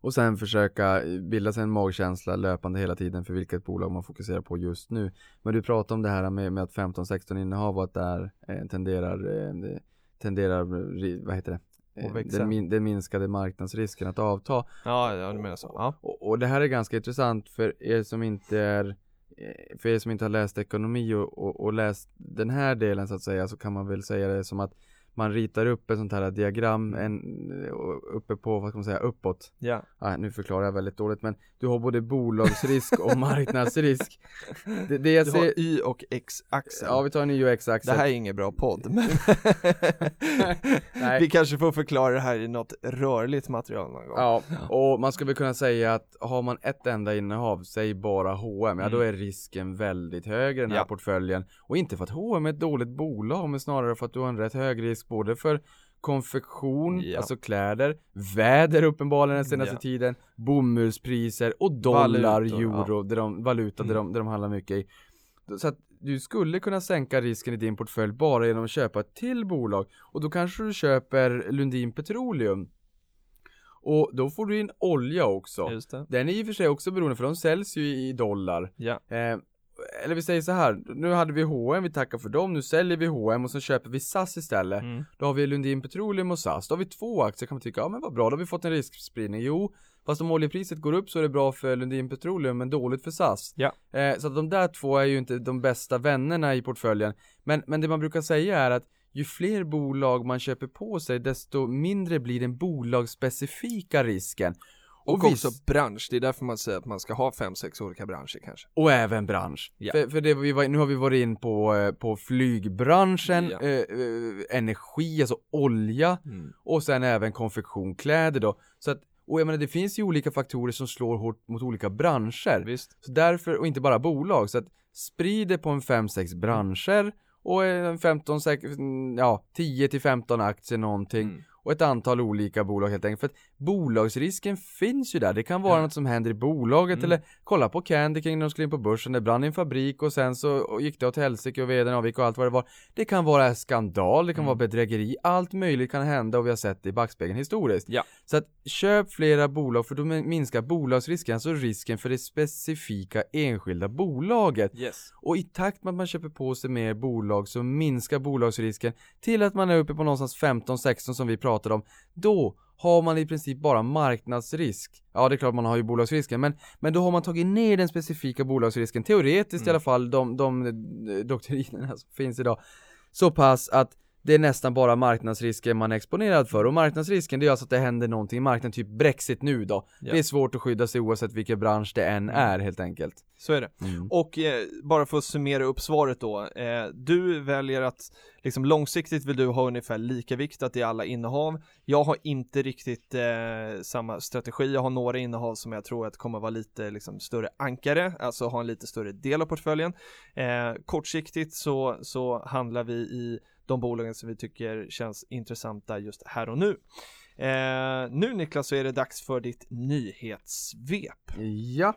Och sen försöka bilda sig en magkänsla löpande hela tiden för vilket bolag man fokuserar på just nu. Men du pratade om det här med, med att 15-16 innehav och att där eh, tenderar, eh, tenderar, ri- vad heter det? Eh, Att växa. Den, min, den minskade marknadsrisken att avta. ja, ja du menar så. Ja. Och, och det här är ganska intressant för er som inte är eh, för er som inte har läst ekonomi och, och, och läst den här delen så att säga så kan man väl säga det som att man ritar upp ett sånt här diagram en, och uppe på, vad ska man säga, uppåt. Ja, Ah, nu förklarar jag väldigt dåligt men du har både bolagsrisk och marknadsrisk. Det, det jag du har ser, Y och X-axel. ja vi tar en ny UX-axel. det här är ingen bra podd, men vi kanske får förklara det här i något rörligt material någon gång. Ja, och man skulle kunna säga att har man ett enda innehav, säg bara H&M, ja då Mm. är risken väldigt hög i den här Ja. portföljen. Och inte för att H&M är ett dåligt bolag, men snarare för att du har en rätt hög risk både för konfektion, Ja. alltså kläder, väder uppenbarligen den senaste Ja. tiden, bomullspriser och dollar, Valutor, euro, där de, valuta där, Mm. de, där de handlar mycket i. Så att du skulle kunna sänka risken i din portfölj bara genom att köpa ett till bolag och då kanske du köper Lundin Petroleum och då får du in olja också. Den är i och för sig också beroende för de säljs ju i dollar. Ja, Eh, eller vi säger så här, nu hade vi H&M, vi tackar för dem, nu säljer vi H&M och så köper vi SAS istället. mm. Då har vi Lundin Petroleum och SAS, då har vi två aktier kan man tycka, ja men vad bra, då har vi fått en riskspridning. Jo, fast om oljepriset går upp så är det bra för Lundin Petroleum men dåligt för SAS. Ja. Eh, så att de där två är ju inte de bästa vännerna i portföljen. Men, men det man brukar säga är att ju fler bolag man köper på sig desto mindre blir den bolagsspecifika risken. Och, visst- också bransch, det är därför man säger att man ska ha fem, sex olika branscher kanske. Och även bransch. Ja. För, för det vi var, nu har vi varit in på, eh, på flygbranschen, Ja. eh, eh, energi, alltså olja Mm. och sen även konfektion, kläder då. Så att, och jag menar det finns ju olika faktorer som slår hårt mot olika branscher. Visst. Så därför, och inte bara bolag, så att sprid det på en 5-6 branscher och en 15, sex- ja 10 till 15 aktier någonting Mm. och ett antal olika bolag helt enkelt. För att bolagsrisken finns ju där. Det kan vara Ja. något som händer i bolaget Mm. eller kolla på Candy King när de skulle in på börsen. Det brann i en fabrik och sen så gick det åt helsike och vdn avgick och allt vad det var. Det kan vara skandal, det kan Mm. vara bedrägeri, allt möjligt kan hända och vi har sett det i backspegeln historiskt. Ja. Så att köp flera bolag för då minskar bolagsrisken, alltså risken för det specifika enskilda bolaget. Yes. Och i takt med att man köper på sig mer bolag så minskar bolagsrisken till att man är uppe på någonstans 15-16 som vi pratade om. Då har man i princip bara marknadsrisk. Ja, det är klart man har ju bolagsrisken, men, men då har man tagit ner den specifika bolagsrisken, teoretiskt i Mm. alla fall, de, de eh, doktrinerna som finns idag, så pass att det är nästan bara marknadsrisker man är exponerad för och marknadsrisken det är alltså att det händer någonting i marknaden, typ Brexit nu då. Ja. Det är svårt att skydda sig oavsett vilken bransch det än är helt enkelt. Så är det. Och eh, bara för att summera upp svaret då. Eh, du väljer att liksom långsiktigt vill du ha ungefär lika viktat i alla innehav. Jag har inte riktigt eh, samma strategi. Jag har några innehav som jag tror att kommer vara lite liksom, större ankare, alltså ha en lite större del av portföljen. Eh, kortsiktigt så, så handlar vi i de bolagen som vi tycker känns intressanta just här och nu. Eh, nu Niklas så är det dags för ditt nyhetssvep. Ja.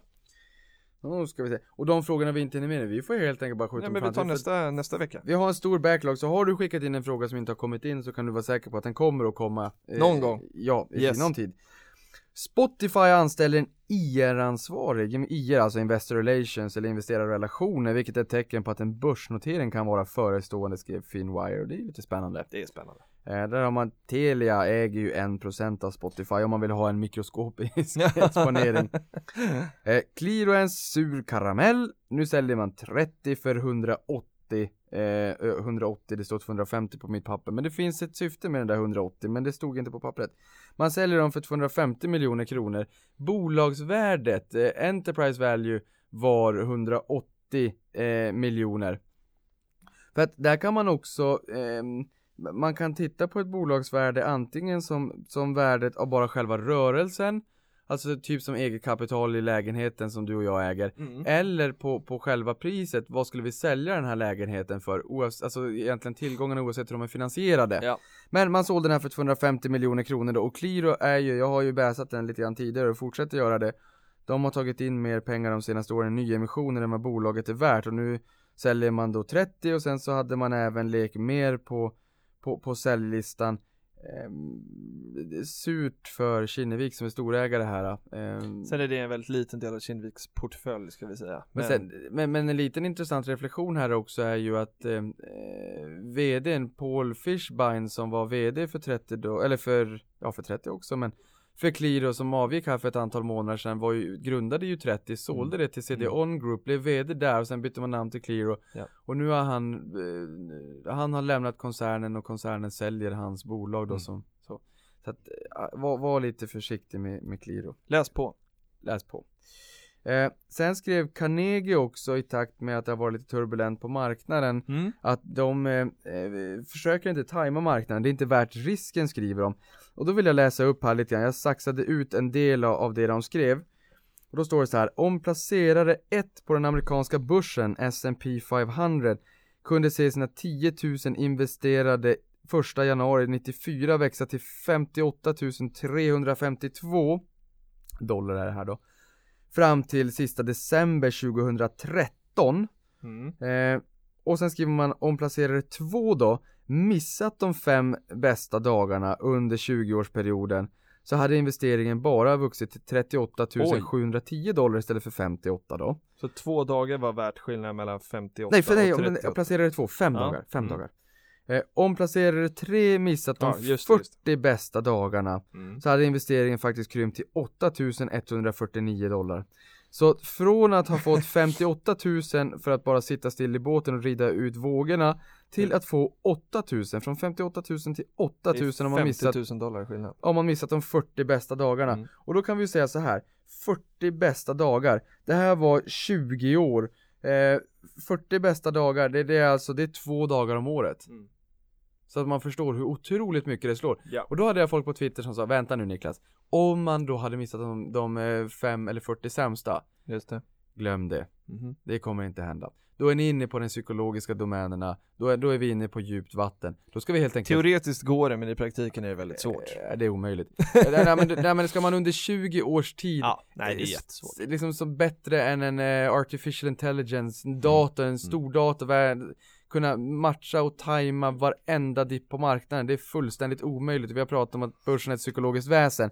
Nu ska vi se. Och de frågorna vi inte hinner med nu, vi får helt enkelt bara skjuta dem men vi tar nästa, nästa vecka. Vi har en stor backlog, så har du skickat in en fråga som inte har kommit in så kan du vara säker på att den kommer att komma eh, Någon gång. Ja, i Yes. sinom tid Spotify anställer en IR-ansvarig, IR alltså Investor Relations eller investerarrelationer, vilket är ett tecken på att en börsnotering kan vara förestående, skrev Finwire och det är lite spännande. Det är spännande. Eh, där har man Telia äger ju 1% av Spotify om man vill ha en mikroskopisk exponering. Eh, Qliro är en sur karamell. Nu säljer man 30 för 180. Eh, 180, det står 250 på mitt papper. Men det finns ett syfte med den där 180, men det stod inte på pappret. Man säljer dem för 250 miljoner kronor. Bolagsvärdet, eh, Enterprise Value, var 180 eh, miljoner. För att där kan man också ehm, man kan titta på ett bolagsvärde antingen som, som värdet av bara själva rörelsen Alltså typ som eget kapital i lägenheten som du och jag äger Mm. Eller på, på själva priset, vad skulle vi sälja den här lägenheten för? Oavsett, alltså egentligen tillgångarna oavsett hur de är finansierade Ja. Men man sålde den här för 250 miljoner kronor då och Qliro är ju, jag har ju bäsat den lite grann tidigare och fortsätter göra det De har tagit in mer pengar de senaste åren i nyemissioner än vad bolaget är värt och nu säljer man då 30 och sen så hade man även lek mer på på, på säljlistan ehm, är Surt för Kinnevik som är storägare här ehm, Sen är det en väldigt liten del av Kinneviks portfölj ska vi säga. men, sen, men, men en liten intressant reflektion här också är ju att eh, VDn Paul Fishbein som var VD för 30 då, eller för, ja för 30 också men för Qliro som avgick här för ett antal månader sedan var ju, grundade ju 30, sålde det till CD Mm. On Group, blev VD där och sen bytte man namn till Qliro Ja. och nu har han, eh, han har lämnat koncernen och koncernen säljer hans bolag då Mm. som så. Så att, eh, var, var lite försiktig med, med Qliro Läs på. läs på. Eh, sen skrev Carnegie också i takt med att det har varit lite turbulent på marknaden Mm. att de eh, eh, försöker inte tajma marknaden, det är inte värt risken skriver de. Och då vill jag läsa upp här lite grann, jag saxade ut en del av, av det de skrev. Och då står det så här, om placerare 1 på den amerikanska börsen, S&P 500, kunde se sina 10 000 investerade 1 januari 94 växa till 58 352 dollar är det här då. Fram till sista december 2013. Mm. Eh, och sen skriver man om placerare 2 då, missat de fem bästa dagarna under 20-årsperioden så hade investeringen bara vuxit till 38 710 dollar istället för 58 då. Så två dagar var värt skillnaden mellan 58 Nej, för nej, och om 38. den- placerare 2, fem Ja, dagar, fem mm. dagar. Eh, om placerare 3 missat de Ja, just det, 40 just bästa dagarna Mm. så hade investeringen faktiskt krympt till 8149 dollar. Så från att ha fått 58 000 för att bara sitta still i båten och rida ut vågorna till att få 8 000, från 58 000 till 8 000 om man missat 50 000 dollar skillnad. om man missat de 40 bästa dagarna. Mm. Och då kan vi säga så här, 40 bästa dagar, det här var 20 år. Eh, 40 bästa dagar, det, det är alltså, det är två dagar om året. Mm. Så att man förstår hur otroligt mycket det slår. Ja. Och då hade jag folk på Twitter som sa, vänta nu Niklas, om man då hade missat de, de eh, fem eller 40 sämsta, Just det. glöm det. Mhm. Det kommer inte hända. Då är ni inne på den psykologiska domänerna, då är, då är vi inne på djupt vatten. Då ska vi helt enkelt Teoretiskt går det men i praktiken är det väldigt svårt. Eh, Det är omöjligt. nej, nej, men, nej men ska man under 20 års tid Ja, nej det är eh, jättesvårt. Liksom som bättre än en eh, artificial intelligence, en dator, en stor dator, värld, kunna matcha och tajma varenda dipp på marknaden. Det är fullständigt omöjligt. Vi har pratat om att börsen är ett psykologiskt väsen.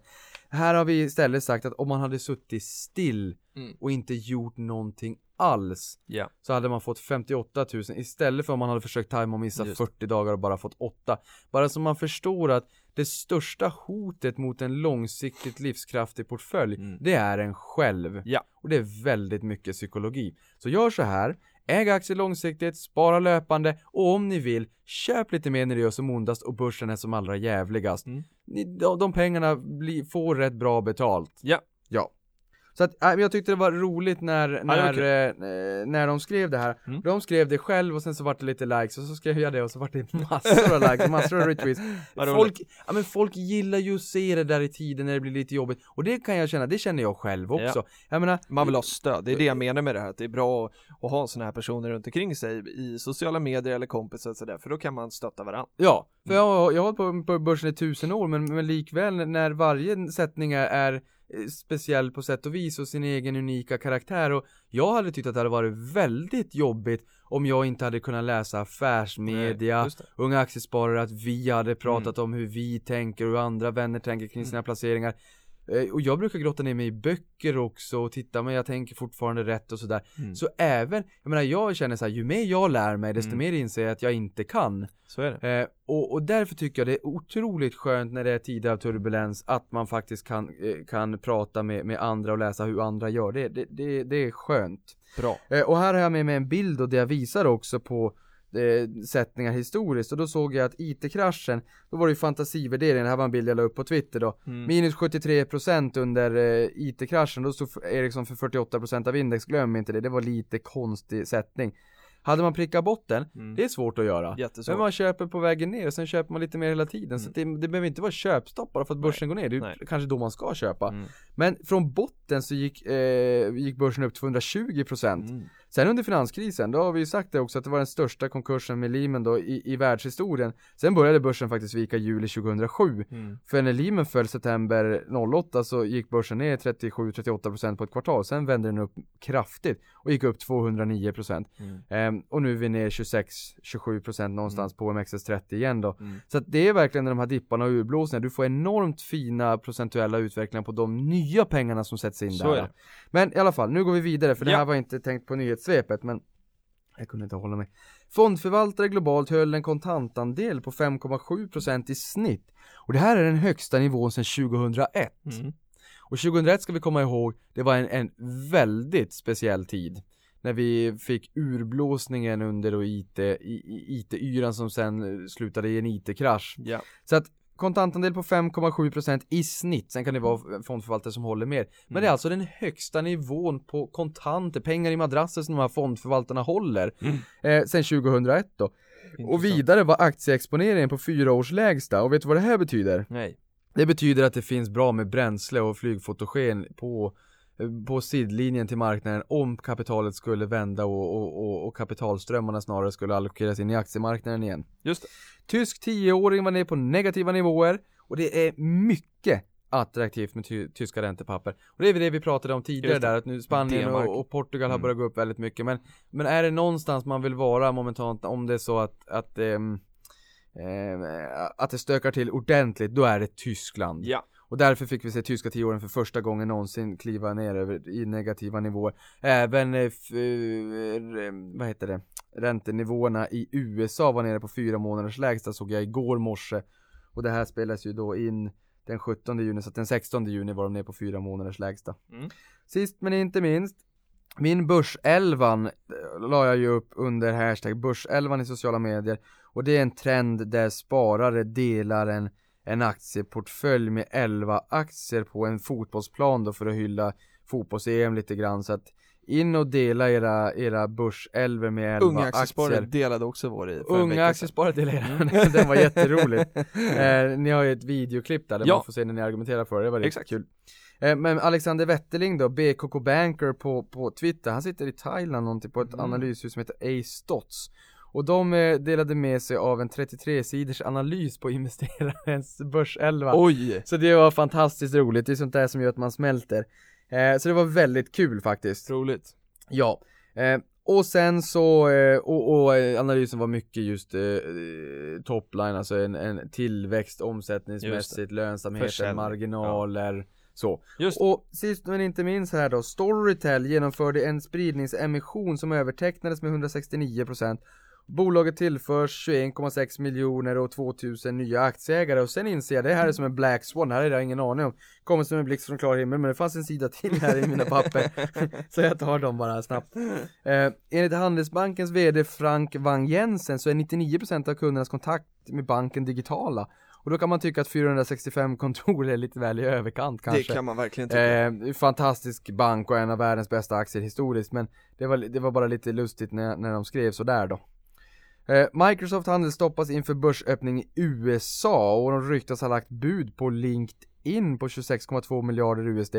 Här har vi istället sagt att om man hade suttit still Mm. och inte gjort någonting alls Ja. så hade man fått 58 000 istället för om man hade försökt tajma och missa Just. 40 dagar och bara fått 8. Bara så man förstår att det största hotet mot en långsiktigt livskraftig portfölj, Mm. det är en själv. Ja. Och det är väldigt mycket psykologi. Så gör så här, äg aktier långsiktigt, spara löpande och om ni vill, köp lite mer när det gör som ondast och börsen är som allra jävligast. Mm. Ni, de, de pengarna blir, får rätt bra betalt. Ja. Ja. Så att, äh, jag tyckte det var roligt när, det var när, kul. eh, när de skrev det här. Mm. De skrev det själv och sen så vart det lite likes och så skrev jag det och så vart det massor av likes, massor av retweets. Folk, ja, men folk gillar ju att se det där i tiden när det blir lite jobbigt. Och det kan jag känna, det känner jag själv också. Jag menar, Man vill ha stöd, det är det jag menar med det här, att det är bra att ha sådana här personer runt omkring sig i sociala medier eller kompisar och sådär, för då kan man stötta varandra. Ja, för Mm. jag, har- jag har hållit på, börsen i tusen år men, men likväl när varje sättning är, eh, speciell på sätt och vis och sin egen unika karaktär och jag hade tyckt att det hade varit väldigt jobbigt om jag inte hade kunnat läsa affärsmedia, det. unga aktiesparare, att vi hade pratat Mm. om hur vi tänker och hur andra vänner tänker kring sina placeringar Eh, och jag brukar grotta ner mig i böcker också och titta men jag tänker fortfarande rätt och sådär Mm. Så även, jag menar jag känner så här, ju mer jag lär mig desto Mm. mer inser jag att jag inte kan Så är det. Eh, och, och därför tycker jag det är otroligt skönt när det är tider av turbulens att man faktiskt kan, eh, kan prata med, med andra och läsa hur andra gör. Det, det, det, det är skönt. Bra. Eh, och här har jag med mig en bild och det jag visar också på eh, sättningar historiskt och då såg jag att IT-kraschen, då var det ju fantasivärdering, det här var en bild jag la upp på Twitter då. Mm. Minus 73% under eh, IT-kraschen, då stod Ericsson för 48% av index, glöm inte det, det var lite konstig sättning. Hade man prickat botten, Mm. det är svårt att göra. Jättesvårt. Men man köper på vägen ner och sen köper man lite mer hela tiden. Så Mm. det, det behöver inte vara köpstopp bara för att börsen går ner. Det är Nej. kanske då man ska köpa. Mm. Men från botten så gick, eh, gick börsen upp 220%. Mm. Sen under finanskrisen, då har vi ju sagt det också att det var den största konkursen med Lehman då i, i världshistorien. Sen började börsen faktiskt vika juli 2007. Mm. För när Lehman föll september 08 så gick börsen ner 37-38% på ett kvartal. Sen vände den upp kraftigt och gick upp 209%. Mm. Ehm, och nu är vi ner 26-27% någonstans på OMXS30 igen då. Mm. Så att det är verkligen de här dipparna och urblåsningarna. Du får enormt fina procentuella utvecklingar på de nya pengarna som sätts in Så där. är det. Men i alla fall, nu går vi vidare för det Ja. här var inte tänkt på nyhetssvepet men jag kunde inte hålla mig. Fondförvaltare globalt höll en kontantandel på 5,7% i snitt. Och det här är den högsta nivån sedan 2001. Mm. Och 2001 ska vi komma ihåg, det var en, en väldigt speciell tid. När vi fick urblåsningen under IT, IT-yran som sen slutade i en IT-krasch. Ja. Så att kontantandel på 5,7% i snitt, sen kan det vara fondförvaltare som håller mer. Men det är alltså den högsta nivån på kontanter, pengar i madrasser som de här fondförvaltarna håller. Mm. Eh, sen 2001 då. Och Intressant. vidare var aktieexponeringen på fyra års lägsta. Och vet du vad det här betyder? Nej. Det betyder att det finns bra med bränsle och flygfotogen på på sidlinjen till marknaden om kapitalet skulle vända och, och, och, och kapitalströmmarna snarare skulle allokeras in i aktiemarknaden igen. Just det. Tysk 10-åring var ner på negativa nivåer och det är mycket attraktivt med ty tyska räntepapper. Och det är väl det vi pratade om tidigare där, att nu Spanien och, och Portugal har Mm. börjat gå upp väldigt mycket. Men, men är det någonstans man vill vara momentant, om det är så att, att ehm, ehm, att det stökar till ordentligt, då är det Tyskland. Ja. Och därför fick vi se tyska tioåren för första gången någonsin kliva ner över, i negativa nivåer. Även, eh, eh, vad heter det, räntenivåerna i USA var nere på fyra månaders lägsta såg jag igår morse. Och det här spelas ju då in den 17 juni, så att den 16 juni var de ner på fyra månaders lägsta. Mm. Sist men inte minst, min börselvan eh, la jag ju upp under hashtag börselvan i sociala medier. Och det är en trend där sparare delar en en aktieportfölj med 11 aktier på en fotbollsplan då för att hylla fotbolls-EM lite grann. Så att in och dela era, era börselver med 11 Unga aktiesparare aktier. delade också vår i Unga aktiesparare delade den var jätterolig. Eh, Ni har ju ett videoklipp där, där Ja. man får se när ni argumenterar för det, det var riktigt Exakt. kul. Eh, Men Alexander Wetterling då, BKK Banker på, på Twitter, han sitter i Thailand någonting på ett Mm. analyshus som heter A-Stots och de eh, delade med sig av en 33-siders analys på investerarens börselva. Oj! Så det var fantastiskt roligt, det är sånt där som gör att man smälter. Eh, Så det var väldigt kul faktiskt. Troligt. Ja, eh, och sen så, eh, och, och eh, analysen var mycket just eh, topline, alltså en, en tillväxt omsättningsmässigt, lönsamheten, marginaler, så. Just Och sist men inte minst här då, Storytel genomförde en spridningsemission som övertecknades med 169% Bolaget tillförs 21,6 miljoner och 2000 nya aktieägare. Och sen inser jag, det här är som en black swan, det här har jag ingen aning om. Kommer som en blixt från klar himmel men det fanns en sida till här i mina papper. Så jag tar dem bara snabbt. Eh, Enligt Handelsbankens VD Frank Wang Jensen så är 99% av kundernas kontakt med banken digitala. Och då kan man tycka att 465 kontor är lite väl i överkant kanske. Det kan man verkligen tycka. Eh, fantastisk bank och en av världens bästa aktier historiskt. Men det var, det var bara lite lustigt när, när de skrev sådär då. Eh, Microsoft handel stoppas inför börsöppning i USA och de ryktas ha lagt bud på LinkedIn på 26,2 miljarder USD.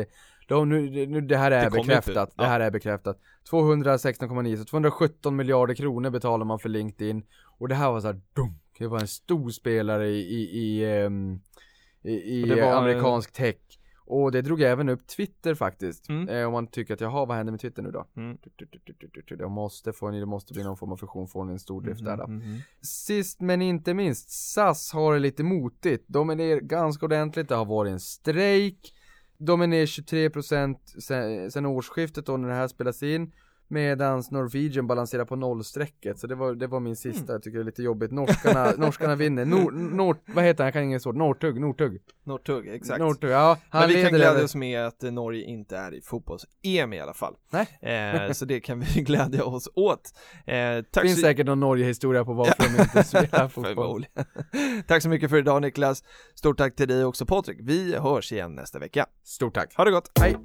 De, nu, nu, det här är Det bekräftat, inte. det här är bekräftat. 216,9, så 217 miljarder kronor betalar man för LinkedIn. Och det här var så här dunk. Det var en stor spelare i, i, i, ehm, i, i amerikansk tech. Och det drog även upp Twitter faktiskt. Mm. Eh, om man tycker att jaha, vad händer med Twitter nu då? Mm. De måste få en, det måste bli någon form av fusion, få en stor drift där då. Mhm. Sist men inte minst, SAS har det lite motigt. De är ner ganska ordentligt, det har varit en strejk. De är ner 23% sen, sen årsskiftet då när det här spelas in. Medans Norwegian balanserar på nollstrecket, så det var, det var min sista, Mm. jag tycker det är lite jobbigt. Norskarna, norskarna vinner. Nor, nor, vad heter han? Jag kan inget ord. Nortug, Nortug. Nortug, exakt. Nortug, ja. Han Men vi kan glädja oss med att eh, Norge inte är i fotbolls-EM i alla fall. Nej. Eh, så det kan vi glädja oss åt. Eh, tack finns så säkert någon Norge-historia på varför de inte spelar fotboll. Tack så mycket för idag Niklas. Stort tack till dig också Patrik. Vi hörs igen nästa vecka. Stort tack. Ha det gott. Hej.